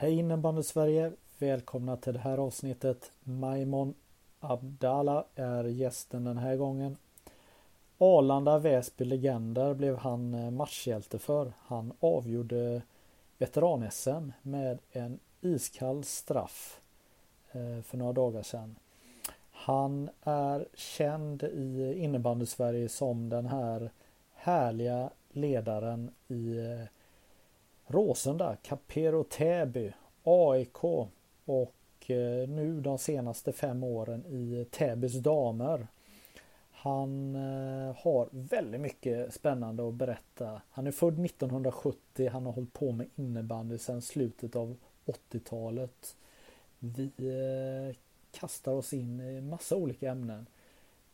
Hej innebandy Sverige! Välkomna till det här avsnittet. Maimon Abdallah är gästen den här gången. Arlanda Väsby Legender blev han eh, matchhjälte för. Han avgjorde veteran-SM med en iskall straff eh, för några dagar sedan. Han är känd i innebandy Sverige som den här härliga ledaren i eh, Råsunda, Capero Täby, AIK och eh, nu de senaste fem åren i Täbys damer. Han eh, har väldigt mycket spännande att berätta. Han är född 1970. Han har hållit på med innebandy sedan slutet av 80-talet. Vi eh, kastar oss in i massa olika ämnen.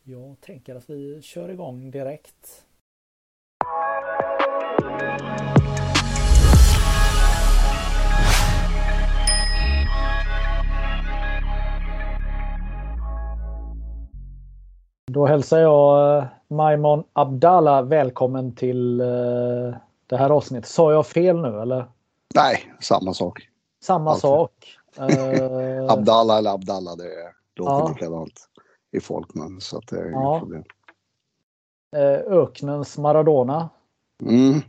Jag tänker att vi kör igång direkt. Då hälsar jag eh, Maimon Abdallah välkommen till eh, det här avsnittet. Sa jag fel nu eller? Nej, samma sak. Samma Alltid. sak. Eh, Abdallah eller Abdallah, det låter Ja. likadant i folkmun. Så det är Ja. inga problem. öknens Maradona. Mm.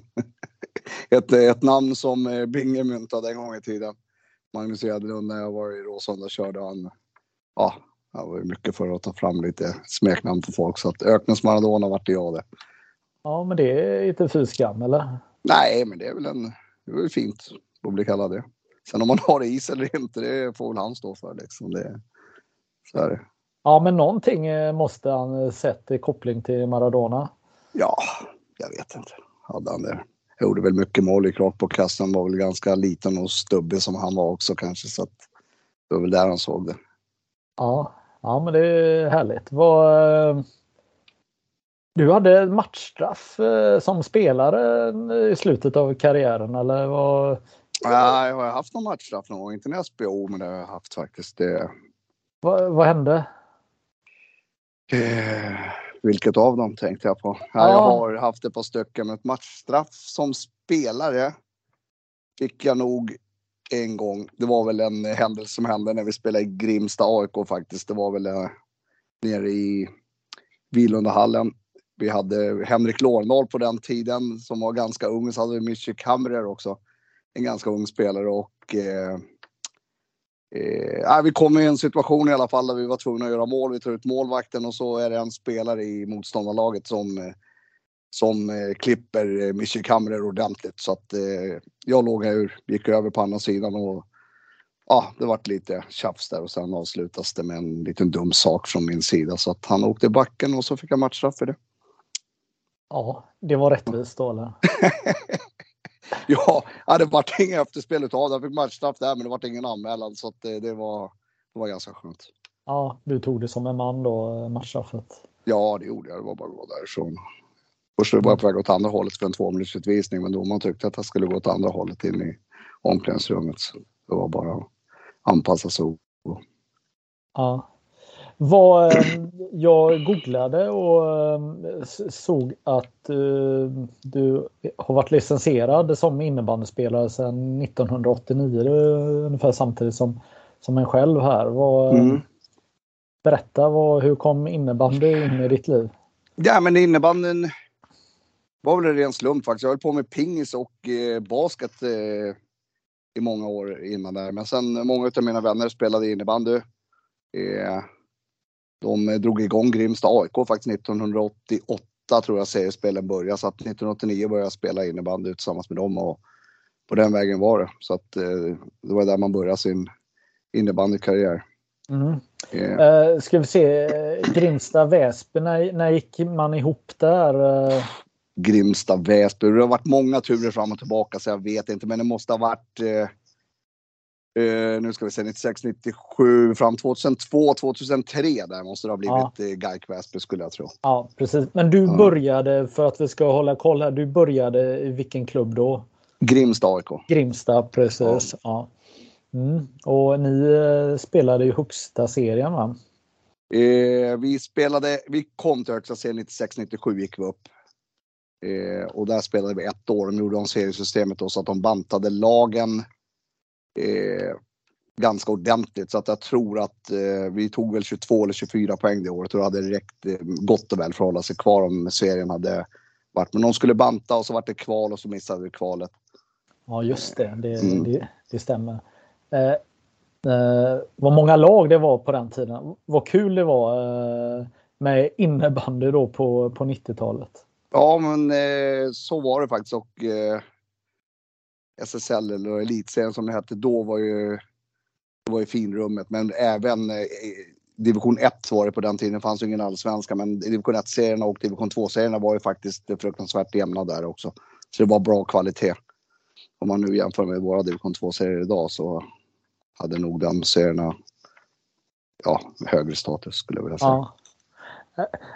ett, ett namn som Binge myntade en gång i tiden. Magnus Edlund när jag var i Råsunda körde han. Ja, det var mycket för att ta fram lite smeknamn på folk. Så att Öknens Maradona vart det jag det. Ja, men det är inte fy skam eller? Nej, men det är väl en, det är väl fint att bli kallad det. Sen om man har is eller inte, det får väl han stå för liksom. Det, så är det. Ja, men någonting eh, måste han eh, sett i koppling till Maradona. Ja, jag vet inte. Hade han det? Jag gjorde väl mycket mål i Krakpåkassen. Var väl ganska liten och stubbig som han var också kanske. Så att det var väl där han såg det. Ja, ja men det är härligt. Vad, eh, du hade matchstraff eh, som spelare eh, i slutet av karriären eller vad? Ja, jag har haft någon matchstraff någon gång. Inte när jag SPO, men det har jag haft faktiskt. Det, Vad, vad hände? eh, vilket av dem tänkte jag på? Ja, Ja. Jag har haft ett par stycken. Men ett matchstraff som spelare fick jag nog en gång. Det var väl en händelse som hände när vi spelade i Grimsta AIK faktiskt. Det var väl eh, nere i Vilundahallen. Vi hade Henrik Lorndahl på den tiden som var ganska ung. Så hade vi Michi Kamrer också. En ganska ung spelare och eh, eh, vi kom i en situation i alla fall där vi var tvungna att göra mål. Vi tar ut målvakten och så är det en spelare i motståndarlaget som eh, som eh, klipper eh, Michi Kamrer ordentligt. Så att eh, jag låg här, gick över på andra sidan och ja, det vart lite tjafs där och sen avslutas det med en liten dum sak från min sida. Så att han åkte i backen och så fick jag matchstraff för det. Ja, det var rättvist då eller? Ja, det vart inget efterspel utav det. Jag fick matchstraff där men det vart ingen anmälan så att det, det, var, det var ganska skönt. Ja, du tog det som en man då, eh, matchstraffet. Ja, det gjorde jag. Det var bara att gå därifrån. Först var jag på väg åt andra hållet för en tvåminutersutvisning men domaren tyckte att jag skulle gå åt andra hållet in i omklädningsrummet. Så det var bara att anpassa sig. Ja. Vad, eh, jag googlade och eh, såg att eh, du har varit licensierad som innebandyspelare sedan 1989. Det är ungefär samtidigt som, som en själv här. Vad, Mm. Berätta, vad, hur kom innebandy in i ditt liv? Ja, men innebandyn var väl en ren slump faktiskt. Jag höll på med pingis och eh, basket eh, i många år innan där. Men sen många av mina vänner spelade innebandy. Eh, de eh, drog igång Grimsta AIK faktiskt 1988 tror jag seriespelen började. Så att 1989 började jag spela innebandy tillsammans med dem och på den vägen var det. Så att eh, det var där man började sin innebandykarriär. Mm. Eh, Eh, ska vi se, eh, Grimsta Väsby, när, när gick man ihop där? Eh, Grimsta, Väsby. Det har varit många turer fram och tillbaka så jag vet inte men det måste ha varit eh, Uh, nu ska vi se, 96, 97, fram 2002, 2003 där måste det ha blivit ja. Uh, Gaik Väsby skulle jag tro. Ja, precis. Men du ja. började, för att vi ska hålla koll här, du började i vilken klubb då? Grimsta AIK. Grimsta, precis. Ja. ja. Mm. Och ni uh, spelade i högsta serien va? vi spelade, vi kom till högsta serien 96, 97 gick vi upp. Och där spelade vi ett år. De gjorde om seriesystemet då så att de bantade lagen eh, ganska ordentligt. Så att jag tror att eh, vi tog väl 22 eller 24 poäng det året och det hade räckt eh, gott och väl för att hålla sig kvar om serien hade varit. Men de skulle banta och så var det kval och så missade vi kvalet. Ja just det, det, mm. det, det stämmer. Eh, eh, vad många lag det var på den tiden. Vad kul det var eh, med innebandy då på, på 90-talet. Ja men eh, så var det faktiskt och eh, SSL eller elitserien som det hette då var ju, det var ju finrummet. Men även eh, division 1 var det på den tiden. Det fanns ju ingen allsvenska men division 1-serierna och division 2-serierna var ju faktiskt fruktansvärt jämna där också. Så det var bra kvalitet. Om man nu jämför med våra division 2-serier idag så hade nog de serierna ja, högre status skulle jag vilja säga. Ja.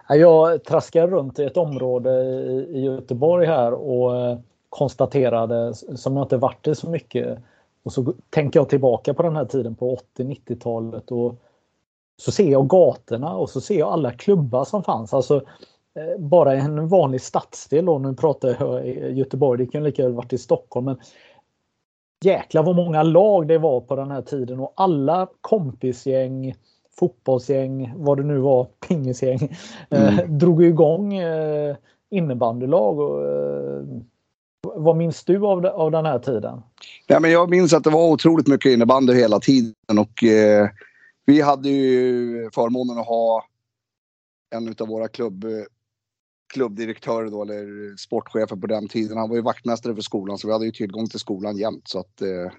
Jag traskar runt i ett område i Göteborg här och eh, konstaterade, som jag inte varit i så mycket. Och så tänker jag tillbaka på den här tiden på 80-90-talet och så ser jag gatorna och så ser jag alla klubbar som fanns. Alltså eh, bara en vanlig stadsdel och nu pratar jag i Göteborg, det kan lika väl varit i Stockholm. Men jäklar vad många lag det var på den här tiden och alla kompisgäng, fotbollsgäng, vad det nu var, pingisgäng, eh, mm. drog igång eh, innebandylag. Och, vad minns du av, av den här tiden? Ja, men jag minns att det var otroligt mycket innebandy hela tiden och eh, vi hade ju förmånen att ha en av våra klubb, klubbdirektörer då, eller sportchefer på den tiden. Han var ju vaktmästare för skolan så vi hade ju tillgång till skolan jämt. Så att, eh,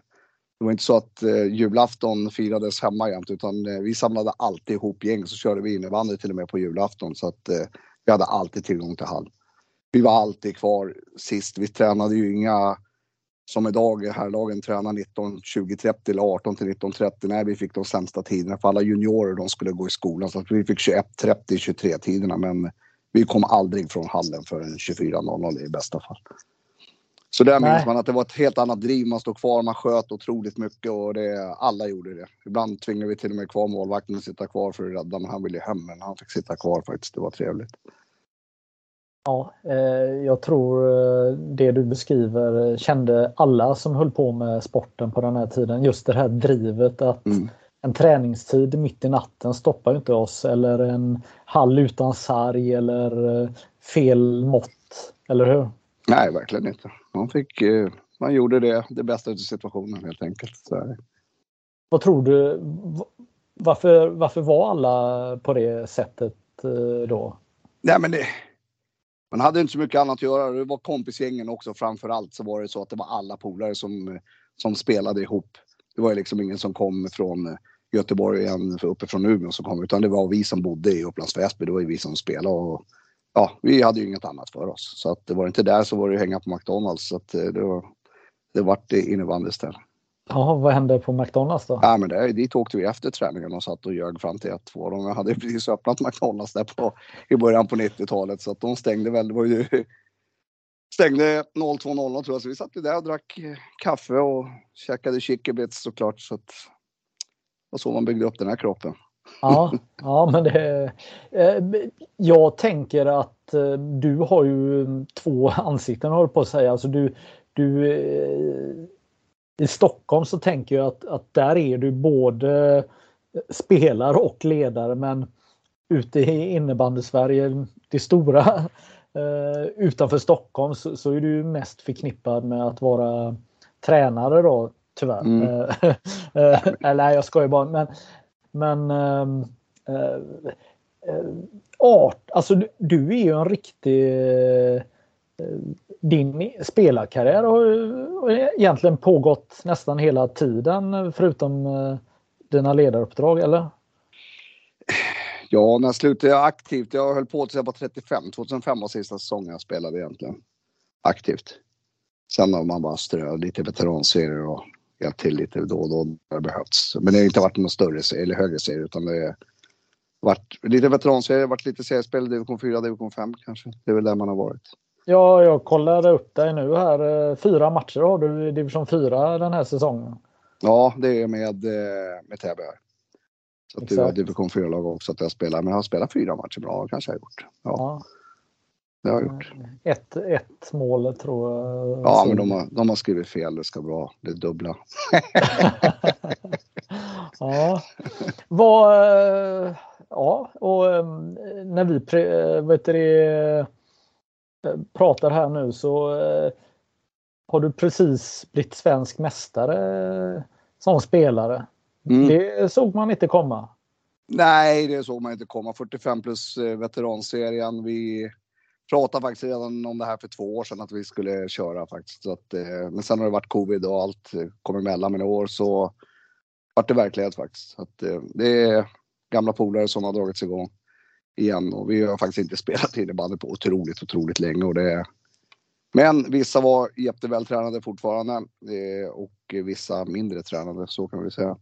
det var inte så att eh, julafton firades hemma jämt utan eh, vi samlade alltid ihop gäng så körde vi innebandy till och med på julafton. Så att eh, vi hade alltid tillgång till hall vi var alltid kvar sist. Vi tränade ju inga som idag, här lagen tränar 19, 20, 30 eller 18 till 19, 30. Nej, vi fick de sämsta tiderna för alla juniorer de skulle gå i skolan så att vi fick 21, 30, 23 tiderna men vi kom aldrig från hallen förrän 24.00 i bästa fall. Så där Nej. minns man att det var ett helt annat driv. Man stod kvar, man sköt otroligt mycket och det, alla gjorde det. Ibland tvingade vi till och med kvar målvakten att sitta kvar för att rädda, men han ville hem. Men han fick sitta kvar faktiskt. Det var trevligt. Ja, eh, jag tror eh, det du beskriver kände alla som höll på med sporten på den här tiden. Just det här drivet att mm. en träningstid mitt i natten stoppar inte oss eller en hall utan sarg eller eh, fel mått, eller hur? Nej, verkligen inte. Man, fick, man gjorde det, det bästa av situationen helt enkelt. Så. Vad tror du? Varför, varför var alla på det sättet då? Nej, men det, man hade inte så mycket annat att göra. Det var kompisgängen också. Framför allt så var det så att det var alla polare som, som spelade ihop. Det var ju liksom ingen som kom från Göteborg igen uppifrån Umeå som kom utan det var vi som bodde i Upplands Väsby. Det var ju vi som spelade och ja, vi hade ju inget annat för oss. Så att det var inte där så var det hänga på McDonalds. Så att det var, det vart innebandy istället. Ja, vad hände på McDonalds då? Ja, men det, dit åkte vi efter träningen och satt och ljög fram till 1-2. De hade precis öppnat McDonalds där på, i början på 90-talet så att de stängde väl. Det var ju, stängde 02.00 tror jag, så vi satt ju där och drack kaffe och käkade chickabits såklart. Så att, var så man byggde upp den här kroppen. Ja, ja men det, eh, jag tänker att eh, du har ju två ansikten håller på att säga. Alltså du, du eh, i Stockholm så tänker jag att, att där är du både spelare och ledare men ute i innebandy-Sverige, det stora utanför Stockholm så, så, är du mest förknippad med att vara tränare då tyvärr. Mm. Eller jag skojar bara men, men ehm, eh, eh, art, alltså du, du är ju en riktig eh, din spelarkarriär har egentligen pågått nästan hela tiden förutom eh, dina ledaruppdrag, eller? Ja, när slutade jag aktivt? Jag höll på tills jag var 35. 2005 var sista säsongen jag spelade egentligen. Aktivt. Sen har man bara strö lite veteranserier och till lite då och då när det behövts. Men det har inte varit någon större serie, eller högre serie utan det har varit lite veteranserier, varit lite seriespel, division 4, division 5 kanske. Det är väl där man har varit. Ja, jag kollade upp dig nu här. Eh, fyra matcher har du i division 4 den här säsongen. Ja, det är med, eh, med Täby här. Så att det var division 4-lag också att jag spelar. Men jag har spelat fyra matcher bra kanske jag har gjort. Ja. ja. Det har jag gjort. Ett, ett mål tror jag. Ja, men de har, de har skrivit fel. Det ska vara det dubbla. ja. Vad, eh, ja, och ehm, när vi vet det, pratar här nu så eh, har du precis blivit svensk mästare som spelare. Mm. Det såg man inte komma. Nej, det såg man inte komma. 45 plus eh, veteranserien. Vi pratade faktiskt redan om det här för två år sedan att vi skulle köra faktiskt. Så att, eh, men sen har det varit covid och allt kom emellan. Men i år så vart det verklighet faktiskt. Att, eh, det är gamla polare som har dragits igång igen och vi har faktiskt inte spelat innebandy på otroligt, otroligt länge och det men vissa var jättevältränade fortfarande eh, och vissa mindre tränade, så kan vi säga.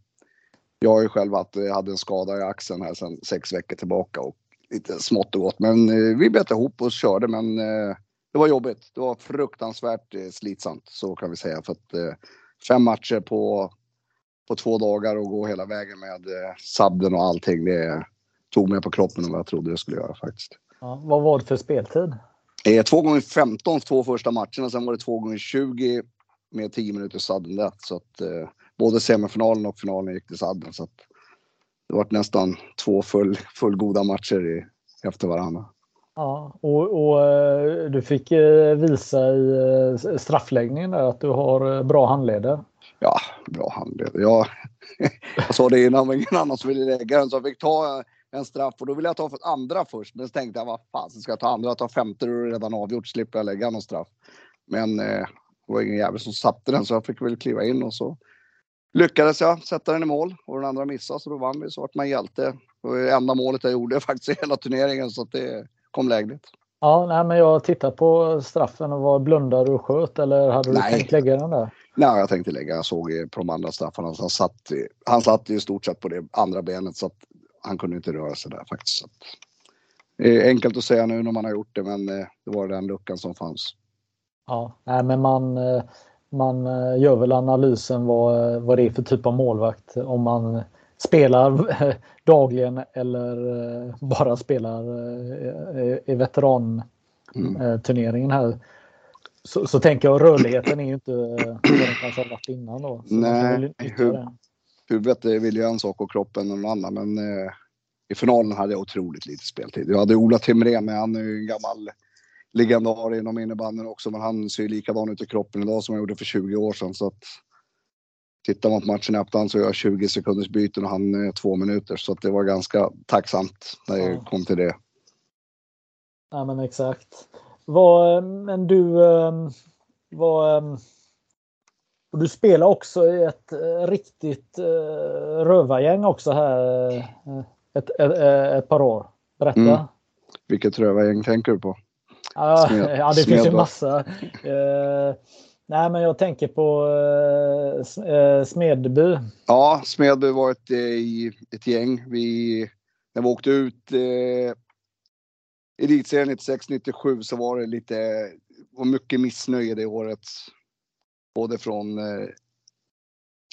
Jag har ju själv haft, hade en skada i axeln här sedan sex veckor tillbaka och lite smått och gott. Men eh, vi bet ihop och körde men eh, det var jobbigt. Det var fruktansvärt slitsamt, så kan vi säga. För att fem matcher på, på två dagar och gå hela vägen med sabden och allting, det tog mig på kroppen än vad jag trodde det skulle göra faktiskt. Ja, vad var det för speltid? Eh, två gånger 15 två första matcherna, sen var det två gånger 20 med 10 minuter sudden death. Så att eh, både semifinalen och finalen gick till sudden. Så att det var nästan två full, fullgoda matcher i, efter varandra. Ja, och, och eh, du fick eh, visa i eh, straffläggningen där att du har bra handleder. Ja, bra handleder. Jag, jag sa det innan, men ingen annan som ville lägga den så jag fick ta en straff och då ville jag ta för andra först. Men så tänkte jag, vad fan ska jag ta andra? Jag tar femte, då är det redan avgjort, slipper jag lägga någon straff. Men eh, det var ingen jävel som satte den så jag fick väl kliva in och så lyckades jag sätta den i mål och den andra missade så då vann vi så vart man hjälte. Det var det enda målet jag gjorde faktiskt i hela turneringen så att det kom lägligt. Ja, nej, men jag tittade på straffen och var blundade och sköt eller hade du nej. tänkt lägga den där? Nej, jag tänkte lägga. Jag såg på de andra straffarna. Han satt, han satt i stort sett på det andra benet så att han kunde inte röra sig där faktiskt. Så att, enkelt att säga nu när man har gjort det, men eh, det var den luckan som fanns. Ja, nej, men man, eh, man eh, gör väl analysen vad, vad det är för typ av målvakt. Om man spelar dagligen eller bara spelar i veteranturneringen här. Så, så tänker jag rörligheten är ju inte vad den kanske har varit innan då. Så Nej, huvudet vill ju en sak och kroppen en annan. Men eh, i finalen hade jag otroligt lite speltid. Jag hade Ola Timrén med. Han är ju en gammal legendar inom innebandyn också. Men han ser ju likadan ut i kroppen idag som han gjorde för 20 år sedan. Så att, tittar man på matchen i efterhand så gör jag 20 sekunders byten och han eh, två minuter. Så att det var ganska tacksamt när jag ja. kom till det. Ja men exakt. Vad, men du, ehm, vad ehm, du spelar också i ett eh, riktigt eh, rövargäng också här eh, ett, ett, ett, par år. Berätta. Mm. Vilket rövargäng tänker du på? Ja, det finns ju massa. Eh, nej, men jag tänker på eh, Smedby. Ja, Smedby var ett, i ett gäng. Vi, när vi åkte ut eh, elitserien 96-97 så var det lite var mycket missnöje det året både från eh,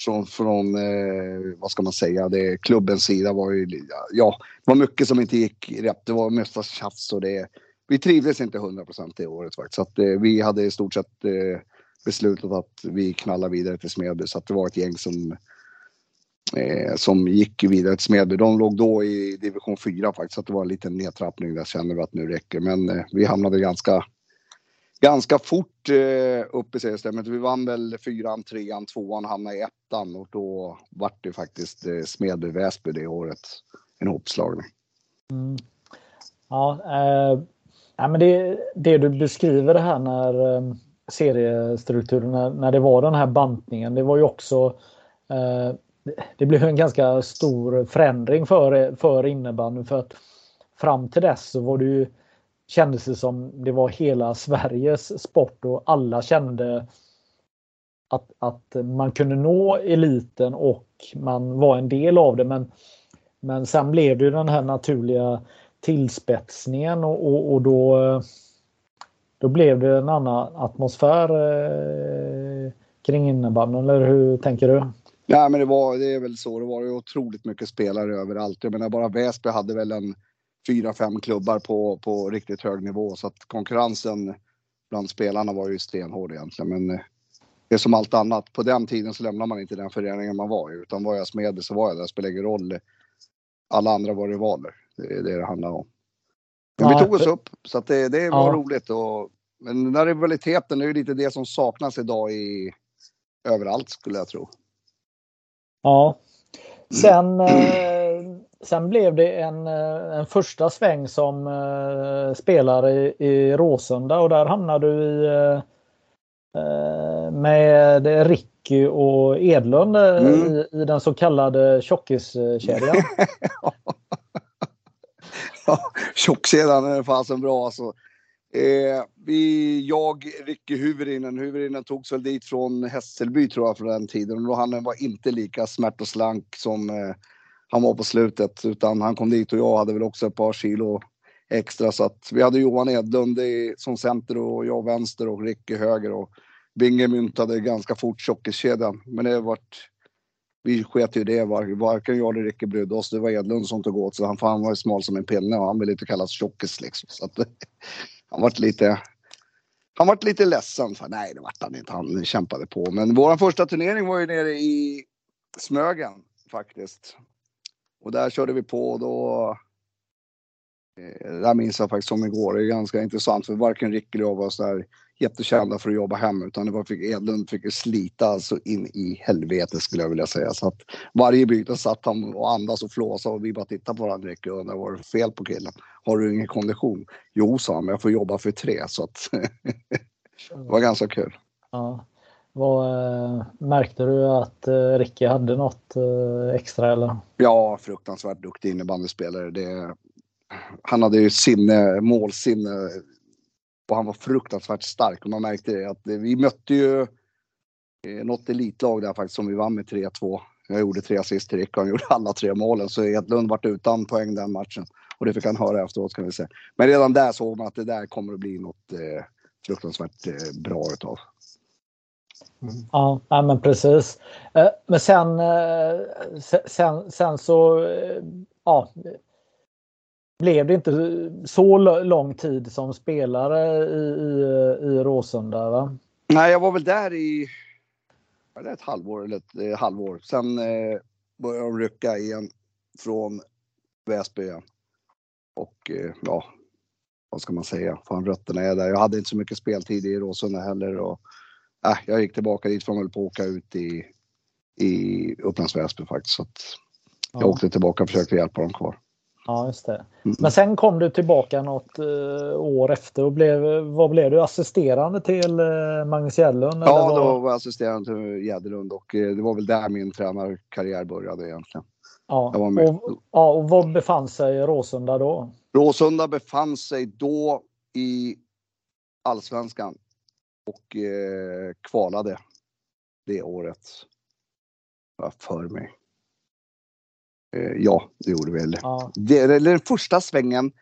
från, från eh, vad ska man säga, det, klubbens sida var ju, ja, det var mycket som inte gick rätt. Det var mesta tjafs och det, vi trivdes inte 100% det året faktiskt. Så att, eh, vi hade i stort sett eh, beslutat att vi knallar vidare till Smedby. Så att det var ett gäng som, eh, som gick vidare till Smedby. De låg då i division 4 faktiskt, så att det var en liten nedtrappning. Där kände vi att nu räcker. Men eh, vi hamnade ganska ganska fort eh, upp i seriesystemet. Vi vann väl fyran, trean, tvåan, hamnade i ettan och då vart det faktiskt eh, Smedby Väsby det året. En hopslagning. Mm. Ja, eh, ja, men det, det du beskriver det här när eh, seriestrukturen, när, när det var den här bantningen, det var ju också eh, det blev en ganska stor förändring för, för innebandyn för att fram till dess så var det ju kändes det som det var hela Sveriges sport och alla kände att, att man kunde nå eliten och man var en del av det. Men, men sen blev det ju den här naturliga tillspetsningen och, och, och då, då blev det en annan atmosfär eh, kring innebandyn. Eller hur tänker du? Ja, men det, var, det är väl så. Det var ju otroligt mycket spelare överallt. Jag menar bara Väsby hade väl en fyra, fem klubbar på, på riktigt hög nivå så att konkurrensen bland spelarna var ju stenhård egentligen. Men eh, det är som allt annat. På den tiden så lämnar man inte den föreningen man var i utan var jag smed så var jag där. Det spelar ingen roll. Alla andra var rivaler. Det är det det handlar om. Men ja, vi tog oss upp så att det, det var ja. roligt. Och, men den här rivaliteten är ju lite det som saknas idag i överallt skulle jag tro. Ja. Sen, eh, sen blev det en, eh, en första sväng som eh, spelare i, i Råsunda och där hamnade du i med Ricky och Edlund mm. i, i, den så kallade tjockiskedjan. ja, tjockkedjan är fasen bra alltså. Eh, vi, jag, Ricky Huverinen, Huverinen togs väl dit från Hässelby tror jag från den tiden. Och han var inte lika smärt och slank som eh, han var på slutet. Utan han kom dit och jag hade väl också ett par kilo extra. Så att vi hade Johan Edlund i, som center och jag vänster och Ricky höger. Och Binge myntade ganska fort tjockiskedjan. Men det vart... Vi sket ju det. Varken jag eller Ricky brydde oss. Det var Edlund som tog åt sig. Han, han var ju smal som en pinne och han ville inte kallas tjockis liksom. Så att, han vart lite han vart lite ledsen. För, nej, det vart han inte. Han kämpade på. Men vår första turnering var ju nere i Smögen faktiskt. Och där körde vi på och då. Eh, det där minns jag faktiskt som igår. Det är ganska intressant för varken Rick eller jag var så där jättekända för att jobba hem utan det var fick, Edlund fick slita alltså in i helvete skulle jag vilja säga. Så att varje byte satt han och andas och flåsade och vi bara tittade på varandra och undrade vad det fel på killen? Har du ingen kondition? Jo, sa han, men jag får jobba för tre så att det var ganska kul. Ja. Vad, äh, märkte du att Ricky hade något äh, extra eller? Ja, fruktansvärt duktig innebandyspelare. Det, han hade ju sinne, målsinne och han var fruktansvärt stark och man märkte det att vi mötte ju eh, något elitlag där faktiskt som vi vann med 3-2. Jag gjorde tre assist till Rick och han gjorde alla tre målen så Edlund vart utan poäng den matchen. Och det fick han höra efteråt kan vi säga. Men redan där såg man att det där kommer att bli något eh, fruktansvärt eh, bra utav. Mm. Ja, men precis. Eh, men sen, eh, sen, sen så, ja, blev det inte så lång tid som spelare i, i, i Råsunda? Va? Nej, jag var väl där i ett halvår eller ett eh, halvår. Sen eh, började de rycka igen från Väsby igen. Och eh, ja, vad ska man säga? Fan, rötterna är där. Jag hade inte så mycket speltid i Råsunda heller. Och, äh, jag gick tillbaka dit för att på att åka ut i, i Upplands Väsby faktiskt. Så jag ja. åkte tillbaka och försökte hjälpa dem kvar. Ja, just det. Mm. Men sen kom du tillbaka något uh, år efter och blev, vad blev du? Assisterande till uh, Magnus Gäddlund? Ja, var... då var jag assisterande till Gäddlund och uh, det var väl där min tränarkarriär började egentligen. Ja, och, ja, och var befann sig Råsunda då? Råsunda befann sig då i Allsvenskan och eh, kvalade det året. För mig. Eh, ja, det gjorde väl. Ja. Det, eller den första svängen.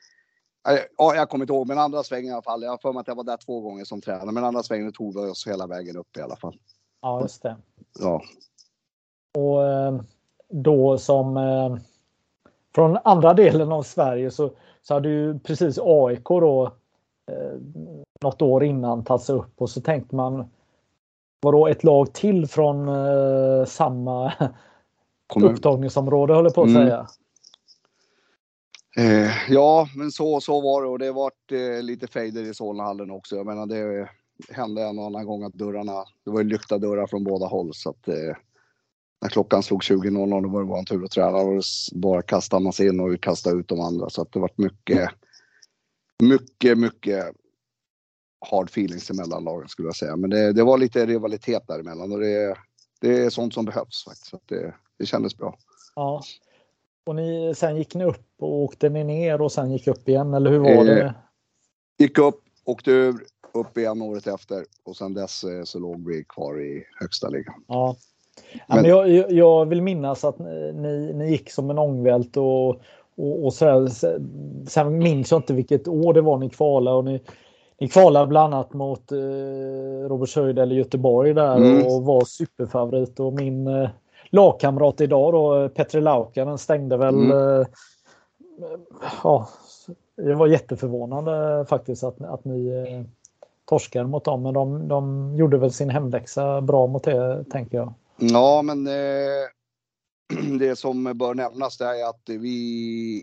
Eh, ja, jag kommer inte ihåg, men andra svängen i alla fall. Jag har för mig att jag var där två gånger som tränare, men andra svängen tog vi oss hela vägen upp i alla fall. Ja, just det. Ja. Och eh, då som från andra delen av Sverige så, så hade ju precis AIK då något år innan tagits upp och så tänkte man vadå ett lag till från samma kommun. upptagningsområde håller på att mm. säga. Eh, ja, men så, så var det och det vart eh, lite fejder i Solnahallen också. Jag menar det hände en och annan gång att dörrarna, det var ju lyckta dörrar från båda håll så att eh, när klockan slog 20.00 då var det vår tur att träna och bara kastade man sig in och kastade ut de andra så att det vart mycket, mycket, mycket hard feelings emellan lagen skulle jag säga. Men det, det var lite rivalitet däremellan och det, det är sånt som behövs faktiskt. Att det, det kändes bra. Ja. Och ni, sen gick ni upp och åkte ni ner och sen gick upp igen eller hur var Eh, det? Gick upp, åkte ur, upp igen året efter och sen dess eh, så låg vi kvar i högsta ligan. Ja. Men- men jag, jag- vill minnas att ni, ni gick som en ångvält och, och, och sådär. Sen minns jag inte vilket år det var ni kvalade. Och ni, ni kvalade bland annat mot eh, Robertshöjd eller Göteborg där Mm. och var superfavorit. Och min eh, lagkamrat idag då, Petri Laukanen, stängde väl... Mm. Eh, ja, jag var jätteförvånad faktiskt att, att ni eh, torskade mot dem. Men de, de gjorde väl sin hemläxa bra mot det, tänker jag. Ja, men eh, det som bör nämnas det är att vi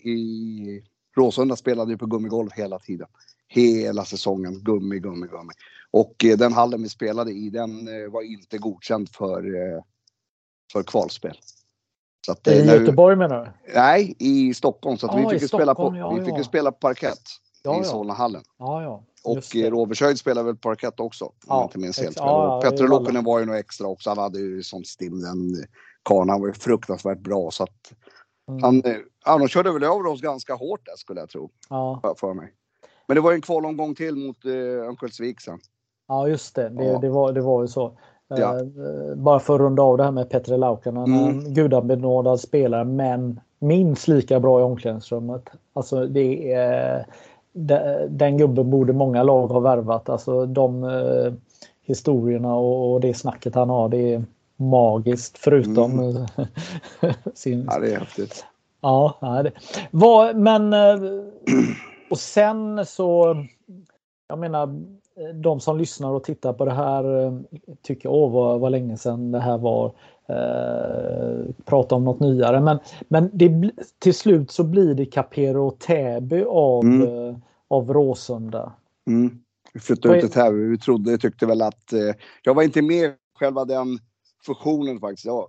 i Råsunda spelade ju på gummigolv hela tiden. Hela säsongen, gummi, gummi, gummi. Och eh, den hallen vi spelade i, den eh, var inte godkänd för, eh, för kvalspel. Så att, eh, I när vi- Göteborg menar du? Nej, i Stockholm. Så att Ja, vi fick ju spela på, ja, vi fick ja. spela på parkett Ja, i. Solnahallen. Ja, Och eh, Robertshöjd spelade väl parkett också, om Ja, jag inte minns helt fel. ja, Petter var ju nog extra också. Han hade ju sånt stim, den karln. Han var ju fruktansvärt bra. Så att Mm. han, eh, ja, de körde väl över oss ganska hårt där skulle jag tro, Ja, för- mig. Men det var ju en kvalomgång till mot eh, Örnsköldsvik sen. ja, just det. Det, det, var, det var ju så. Ja. Eh, bara för att runda av det här med Petri Laukanen. Mm. En gudabenådad spelare men minst lika bra i omklädningsrummet. Alltså det är, de- den gubben borde många lag ha värvat. Alltså de eh, historierna och, det snacket han har det är magiskt förutom Mm. sin, Ja, det är häftigt. Ja, det. Vad, men eh, och sen så. Jag menar de som lyssnar och tittar på det här eh, tycker åh vad, vad länge sedan det här var. Eh, prata om något nyare men, men det, till slut så blir det Capero och Täby av, Mm. eh, av Råsunda. Mm. Vi flyttade ut till Täby. Vi trodde, tyckte väl att... Eh, jag var inte med själva den fusionen faktiskt. Ja,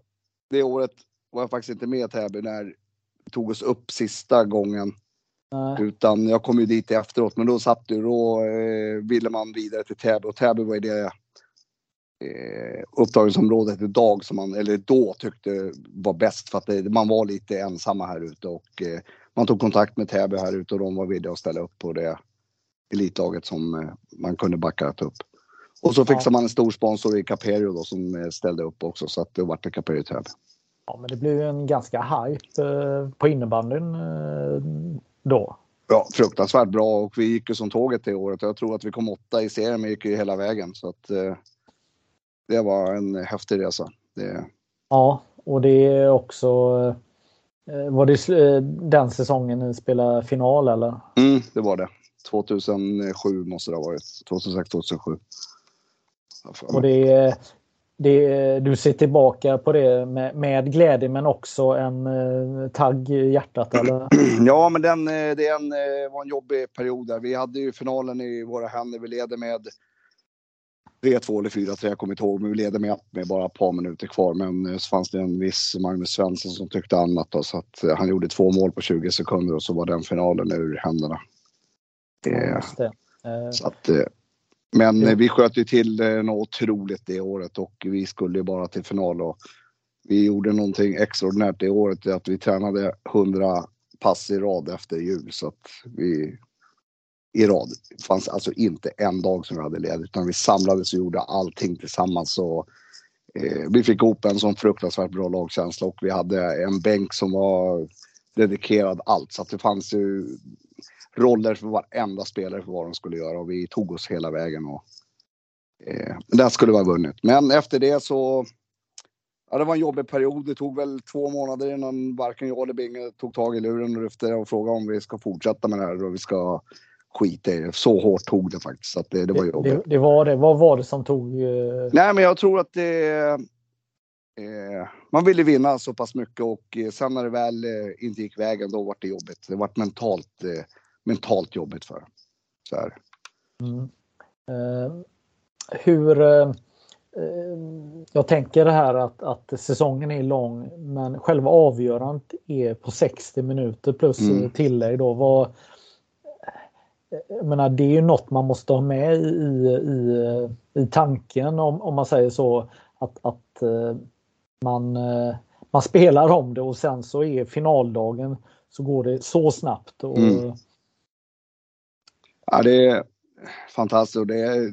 det året var jag faktiskt inte med i Täby när vi tog oss upp sista gången. Eh, Utan jag kom ju dit efteråt. Men då satt du, då eh, ville man vidare till Täby. Och Täby var ju det eh, upptagningsområdet idag som man, eller då tyckte var bäst. För att det, man var lite ensamma här ute. Och eh, man tog kontakt med Täby här ute och de var villiga att ställa upp på det elitlaget som eh, man kunde backa upp. Och så fixade Ja. man en stor sponsor i Caperio då som eh, ställde upp också så att det vart det Caperio Täby. ja, men det blev ju en ganska hype eh, på innebandyn eh, då. Ja, fruktansvärt bra och vi gick ju som tåget det året. Jag tror att vi kom åtta i serien men gick ju hela vägen så att eh, det var en häftig resa. Det, Ja, och det är också eh, var det eh, den säsongen ni spelade final eller? mm, det var det. 2007 måste det ha varit. 2006, 2007. Ja, fan. Och det, det, du ser tillbaka på det med, med glädje men också en eh, tagg i hjärtat eller? Ja, men den, eh, det en, eh, var en jobbig period där. Vi hade ju finalen i våra händer. Vi leder med 3-2 eller 4-3, jag kommer inte ihåg, men vi leder med, med bara ett par minuter kvar. Men eh, så fanns det en viss Magnus Svensson som tyckte annat då, så att han gjorde två mål på 20 sekunder och så var den finalen ur händerna. Eh, så att, men eh, vi sköt ju till eh, något otroligt det året och vi skulle ju bara till final. Och vi gjorde någonting extraordinärt det året, att vi tränade 100 pass i rad efter jul. Så att vi i rad. Det fanns alltså inte en dag som vi hade led utan vi samlades och gjorde allting tillsammans. Och, eh, vi fick ihop en sån fruktansvärt bra lagkänsla och vi hade en bänk som var dedikerad allt. Så att det fanns ju roller för varenda spelare för vad de skulle göra och vi tog oss hela vägen. Och, eh, det skulle vara vunnit. Men efter det så Ja, det var en jobbig period. Det tog väl två månader innan varken jag eller Binge tog tag i luren och lyfte och frågade om vi ska fortsätta med det här och vi ska skita i det. Så hårt tog det faktiskt. Så det, det var jobbigt. det, det var det. Vad var det som tog? eh, Nej, men jag tror att det... Eh, man ville vinna så pass mycket och eh, sen när det väl eh, inte gick vägen då var det jobbigt. Det var mentalt, eh, mentalt jobbigt för så här. Mm. Eh, hur... Eh, eh, jag tänker det här att, att säsongen är lång men själva avgörandet är på 60 minuter plus Mm. tillägg då. Vad, jag menar, det är ju något man måste ha med i, i, i tanken om, om man säger så. Att, att eh, man, eh, man spelar om det och sen så är finaldagen så går det så snabbt. Och... Mm. Ja, det är fantastiskt. Det är,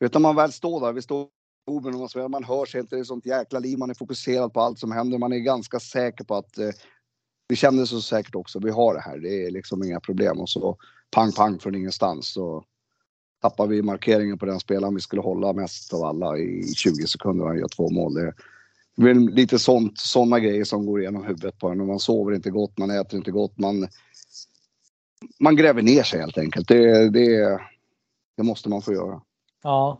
vet när man väl står där, vi står och man, och man hör sig inte, det är sånt jäkla liv, man är fokuserad på allt som händer, man är ganska säker på att eh, vi känner så säkert också, vi har det här, det är liksom inga problem och så pang pang från ingenstans så tappar vi markeringen på den spelaren vi skulle hålla mest av alla i 20 sekunder och han gör två mål. Det, det är lite sånt, sådana grejer som går igenom huvudet på en. och Man sover inte gott, man äter inte gott, man, man gräver ner sig helt enkelt. Det, det, det måste man få göra. Ja.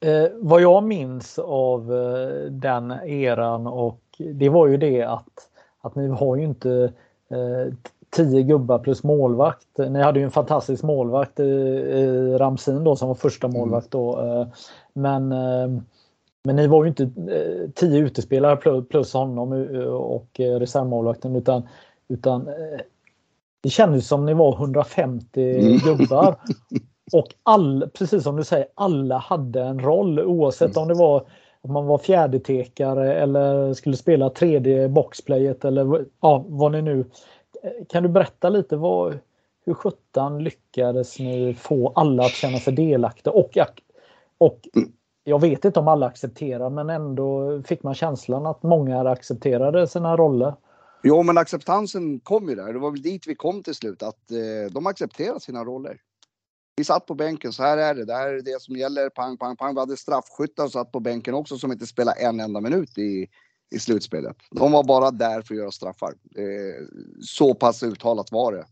Eh, vad jag minns av eh, den eran och det var ju det att, att ni har ju inte eh, tio gubbar plus målvakt. Ni hade ju en fantastisk målvakt i, i Ramsin då som var första mm. målvakt då. Eh, men eh, men ni var ju inte eh, tio utespelare plus honom och reservmålvakten utan, utan det kändes som ni var 150 mm. gubbar. Och all, precis som du säger, alla hade en roll oavsett om det var om man var fjärdetekare eller skulle spela tredje boxplayet eller ja, vad ni nu kan du berätta lite vad, hur sjutton lyckades ni få alla att känna sig delaktiga och, och jag vet inte om alla accepterar men ändå fick man känslan att många accepterade sina roller. Jo men acceptansen kom ju där, det var väl dit vi kom till slut att eh, de accepterar sina roller. Vi satt på bänken, så här är det, det här är det som gäller, pang, pang, pang. Vi hade straffskyttar som satt på bänken också som inte spelade en enda minut i, i slutspelet. De var bara där för att göra straffar. Eh, så pass uttalat var det.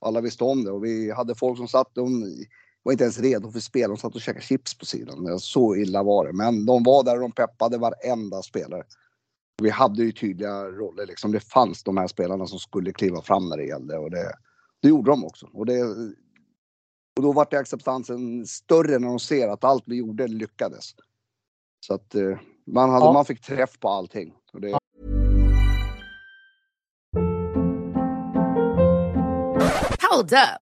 Alla visste om det och vi hade folk som satt, de var inte ens redo för spel. De satt och käkade chips på sidan. Så illa var det. Men de var där och de peppade varenda spelare. Vi hade ju tydliga roller liksom. Det fanns de här spelarna som skulle kliva fram när det gällde och det, det gjorde de också. Och, det, och då var det acceptansen större när de ser att allt vi gjorde lyckades. Så att eh, man, hade, ja. man fick träff på allting. Och det... Hold up.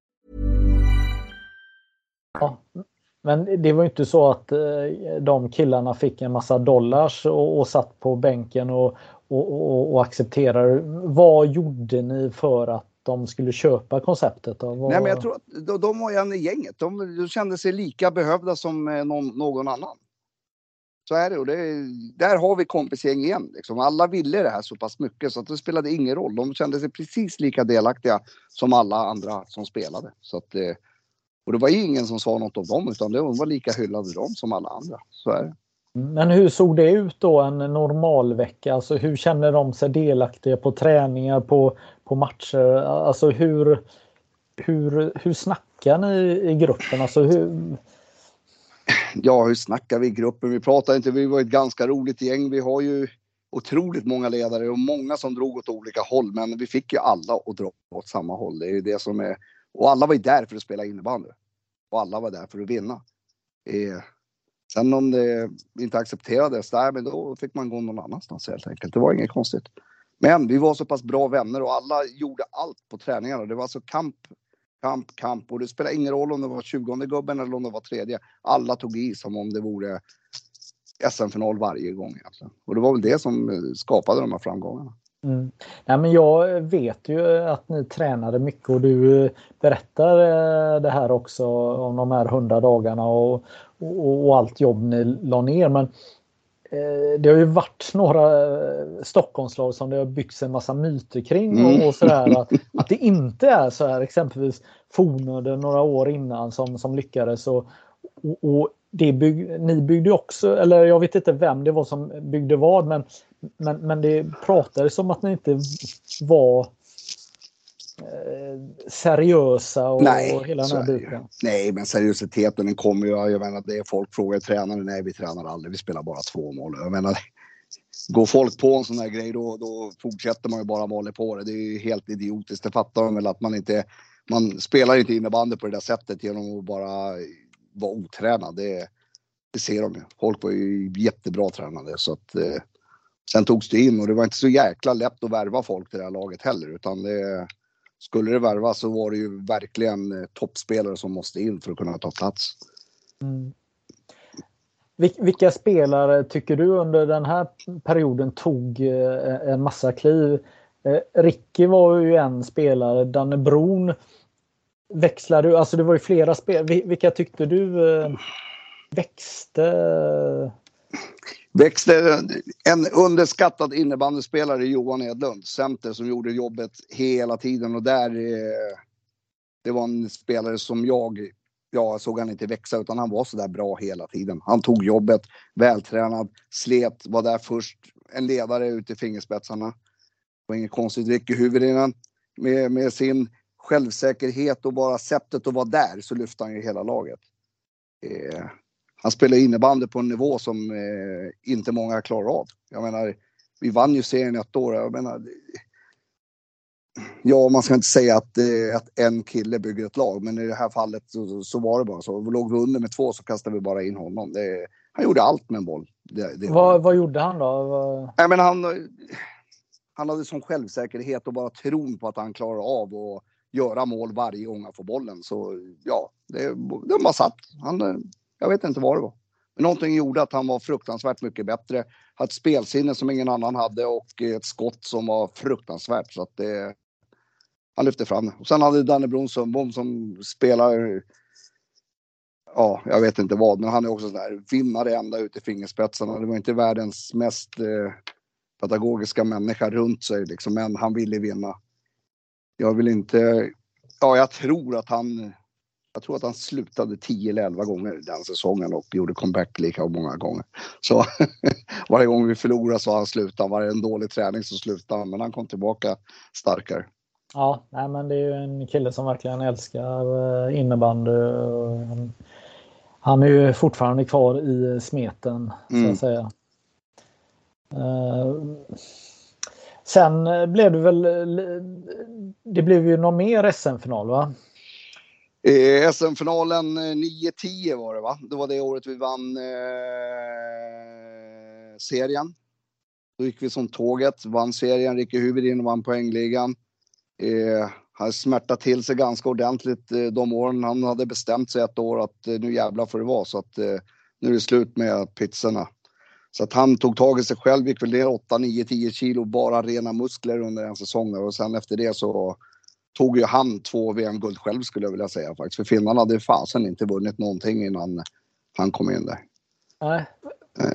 Ja, men det var ju inte så att eh, de killarna fick en massa dollars och, och satt på bänken och, och, och, och accepterade. Vad gjorde ni för att de skulle köpa konceptet? Då? Vad... Nej, men jag tror att de, de var en i gänget. De, de kände sig lika behövda som eh, någon, någon annan. Så är det och det, där har vi kompisgäng igen. Liksom. Alla ville det här så pass mycket så att det spelade ingen roll. De kände sig precis lika delaktiga som alla andra som spelade. Så att, eh, och det var ingen som sa något om dem utan de var lika hyllade de som alla andra. Så är det. Men hur såg det ut då en normal vecka? Alltså hur känner de sig delaktiga på träningar, på, på matcher? Alltså hur, hur, hur snackar ni i gruppen? Alltså hur... Ja, hur snackar vi i gruppen? Vi pratar inte, vi var ett ganska roligt gäng. Vi har ju otroligt många ledare och många som drog åt olika håll, men vi fick ju alla att dra åt samma håll. Det är ju det som är... Och alla var ju där för att spela innebandy. Och alla var där för att vinna. Eh, Sen om det inte accepterades där, men då fick man gå någon annanstans helt enkelt. Det var inget konstigt. Men vi var så pass bra vänner och alla gjorde allt på träningarna. Det var alltså kamp, kamp, kamp och det spelade ingen roll om det var 20 gubben eller om det var tredje. Alla tog i som om det vore SM-final varje gång egentligen. Och det var väl det som eh, skapade de här framgångarna. Mm. Nej, men jag vet ju att ni tränade mycket och du berättar eh, det här också om de här hundra dagarna och, och, och, allt jobb ni la ner. Men eh, det har ju varit några eh, Stockholmslag som det har byggts en massa myter kring mm. och, och sådär. Att, att det inte är så här exempelvis Fornöden några år innan som, som lyckades. Och, och, och det bygg, ni byggde också, eller jag vet inte vem det var som byggde vad, men, men, men det pratades om att ni inte var eh, seriösa och, nej, och hela den här biten. Nej, men seriositeten den kommer ju. Jag menar, det är folk frågar tränaren. Nej, vi tränar aldrig. Vi spelar bara två mål. Jag menar, går folk på en sån här grej då, då fortsätter man ju bara måla på det. Det är ju helt idiotiskt. Det fattar de väl att man inte... Man spelar inte innebandy på det där sättet genom att bara vara otränad. Det, det ser de ju. Folk var ju jättebra tränade så att eh, sen togs det in och det var inte så jäkla lätt att värva folk till det här laget heller utan det skulle det värvas så var det ju verkligen eh, toppspelare som måste in för att kunna ta plats. Mm. Vilka spelare tycker du under den här perioden tog eh, en massa kliv? Eh, Ricky var ju en spelare, Danne Bron växlade du, alltså det var ju flera spel. Vilka tyckte du eh, växte? Växte en underskattad innebandyspelare Johan Edlund, center som gjorde jobbet hela tiden och där eh, det var en spelare som jag, jag såg han inte växa utan han var så där bra hela tiden. Han tog jobbet, vältränad, slet, var där först, en ledare ut i fingerspetsarna. Det var inget konstigt, Ricky Hyvärinen med, med sin självsäkerhet och bara sättet att vara där så lyfte han ju hela laget. Eh, han spelar innebandy på en nivå som eh, inte många klarar av. Jag menar, vi vann ju serien ett år. Jag menar, ja, man ska inte säga att, eh, att en kille bygger ett lag, men i det här fallet så, så var det bara så. Låg vi under med två så kastade vi bara in honom. Det, han gjorde allt med en boll. Det, det vad, vad, gjorde han då? Nej, men han, han hade sån självsäkerhet och bara tron på att han klarar av att göra mål varje gång han får bollen. Så ja, det, det bara satt. Han, eh, jag vet inte vad det var. Men någonting gjorde att han var fruktansvärt mycket bättre. Hade ett spelsinne som ingen annan hade och ett skott som var fruktansvärt. Så att det, han lyfte fram det. Och sen hade Danne Blom Sundbom som spelar, ja, jag vet inte vad, men han är också sån där vinnare ända ut i fingerspetsarna. Det var inte världens mest eh, pedagogiska människa runt sig liksom, men han ville vinna. Jag vill inte, ja, jag tror att han jag tror att han slutade 10 eller 11 gånger den säsongen och gjorde comeback lika många gånger. Så varje gång vi förlorade så han slutade. Varje en dålig träning så slutade han, men han kom tillbaka starkare. Ja, nej, men det är ju en kille som verkligen älskar eh, innebandy. Han är ju fortfarande kvar i smeten, så att mm. säga. Sen eh, blev det väl, eh, det blev ju någon mer SM-final va? Eh, SM-finalen 9-10 eh, var det va? Det var det året vi vann eh, serien. Då gick vi som tåget, vann serien, Ricky Huvudin vann poängligan. Eh, han smärtat till sig ganska ordentligt eh, de åren. Han hade bestämt sig ett år att eh, nu jävlar får det vara så att eh, nu är det slut med pizzorna. Så att han tog tag i sig själv, gick väl ner 8, 9, 10 kilo, bara rena muskler under en säsong och sen efter det så tog ju han två VM-guld själv skulle jag vilja säga faktiskt. För finnarna hade fasen inte vunnit någonting innan han kom in där. Nej.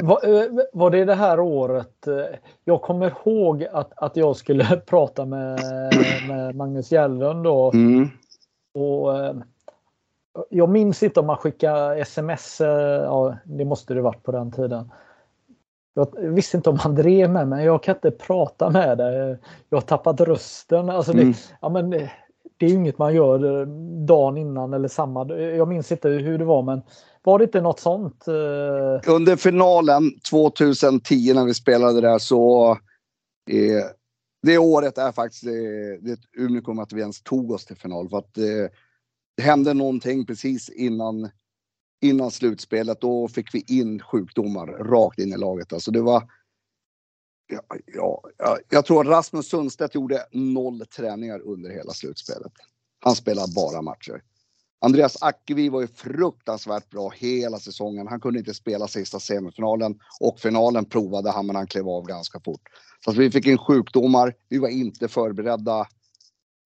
Var, eh, var, det det här året? Eh, jag kommer ihåg att, att jag skulle prata med, med Magnus Gällund då. Mm. Och, eh, jag minns inte om man skickade sms. Ja, det måste det varit på den tiden. Jag visste inte om han drev med mig. Jag kan inte prata med dig. Jag har tappat rösten. Alltså det, mm. ja, men, det är inget man gör eh, dagen innan eller samma. Jag minns inte hur det var men var det inte något sånt? Eh? Under finalen 2010 när vi spelade där så eh, det året är faktiskt eh, det är ett unikum att vi ens tog oss till final för att eh, det hände någonting precis innan innan slutspelet, då fick vi in sjukdomar rakt in i laget. Alltså det var... Ja, ja, jag tror att Rasmus Sundstedt gjorde noll träningar under hela slutspelet. Han spelade bara matcher. Andreas Ackevi var ju fruktansvärt bra hela säsongen. Han kunde inte spela sista semifinalen och finalen provade han men han klev av ganska fort. Så att vi fick in sjukdomar. Vi var inte förberedda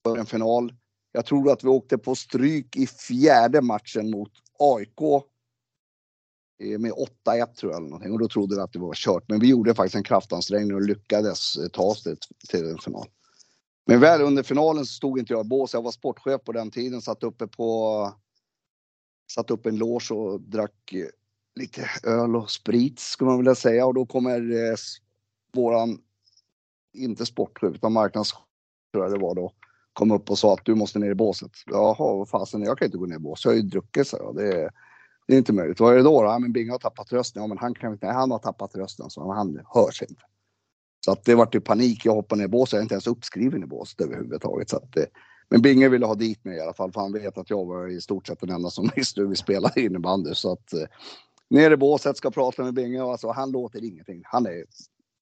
för en final. Jag tror att vi åkte på stryk i fjärde matchen mot AIK eh, med 8-1 tror jag eller någonting och då trodde vi att det var kört. Men vi gjorde faktiskt en kraftansträngning och lyckades eh, ta oss till en final. Men väl under finalen så stod inte jag i bås. Jag var sportchef på den tiden, satt uppe på satt upp en loge och drack eh, lite öl och sprit skulle man vilja säga och då kommer eh, våran, inte sportchef utan marknadschef tror jag det var då, kom upp och sa att du måste ner i båset. Jaha, vad fasen, jag kan inte gå ner i båset. Jag har ju druckit, så jag. Det, det är inte möjligt. Vad är det då? Ja, men Binge har tappat rösten. Ja, men han kan inte. Nej, han har tappat rösten, så han hörs inte. Så att det vart ju panik. Jag hoppade ner i båset. Jag är inte ens uppskriven i båset överhuvudtaget. Så att, men Binge ville ha dit mig i alla fall, för han vet att jag var i stort sett den enda som visste hur vi spelade innebandy. Så att eh, ner i båset, ska prata med Binge och alltså, han låter ingenting. Han är,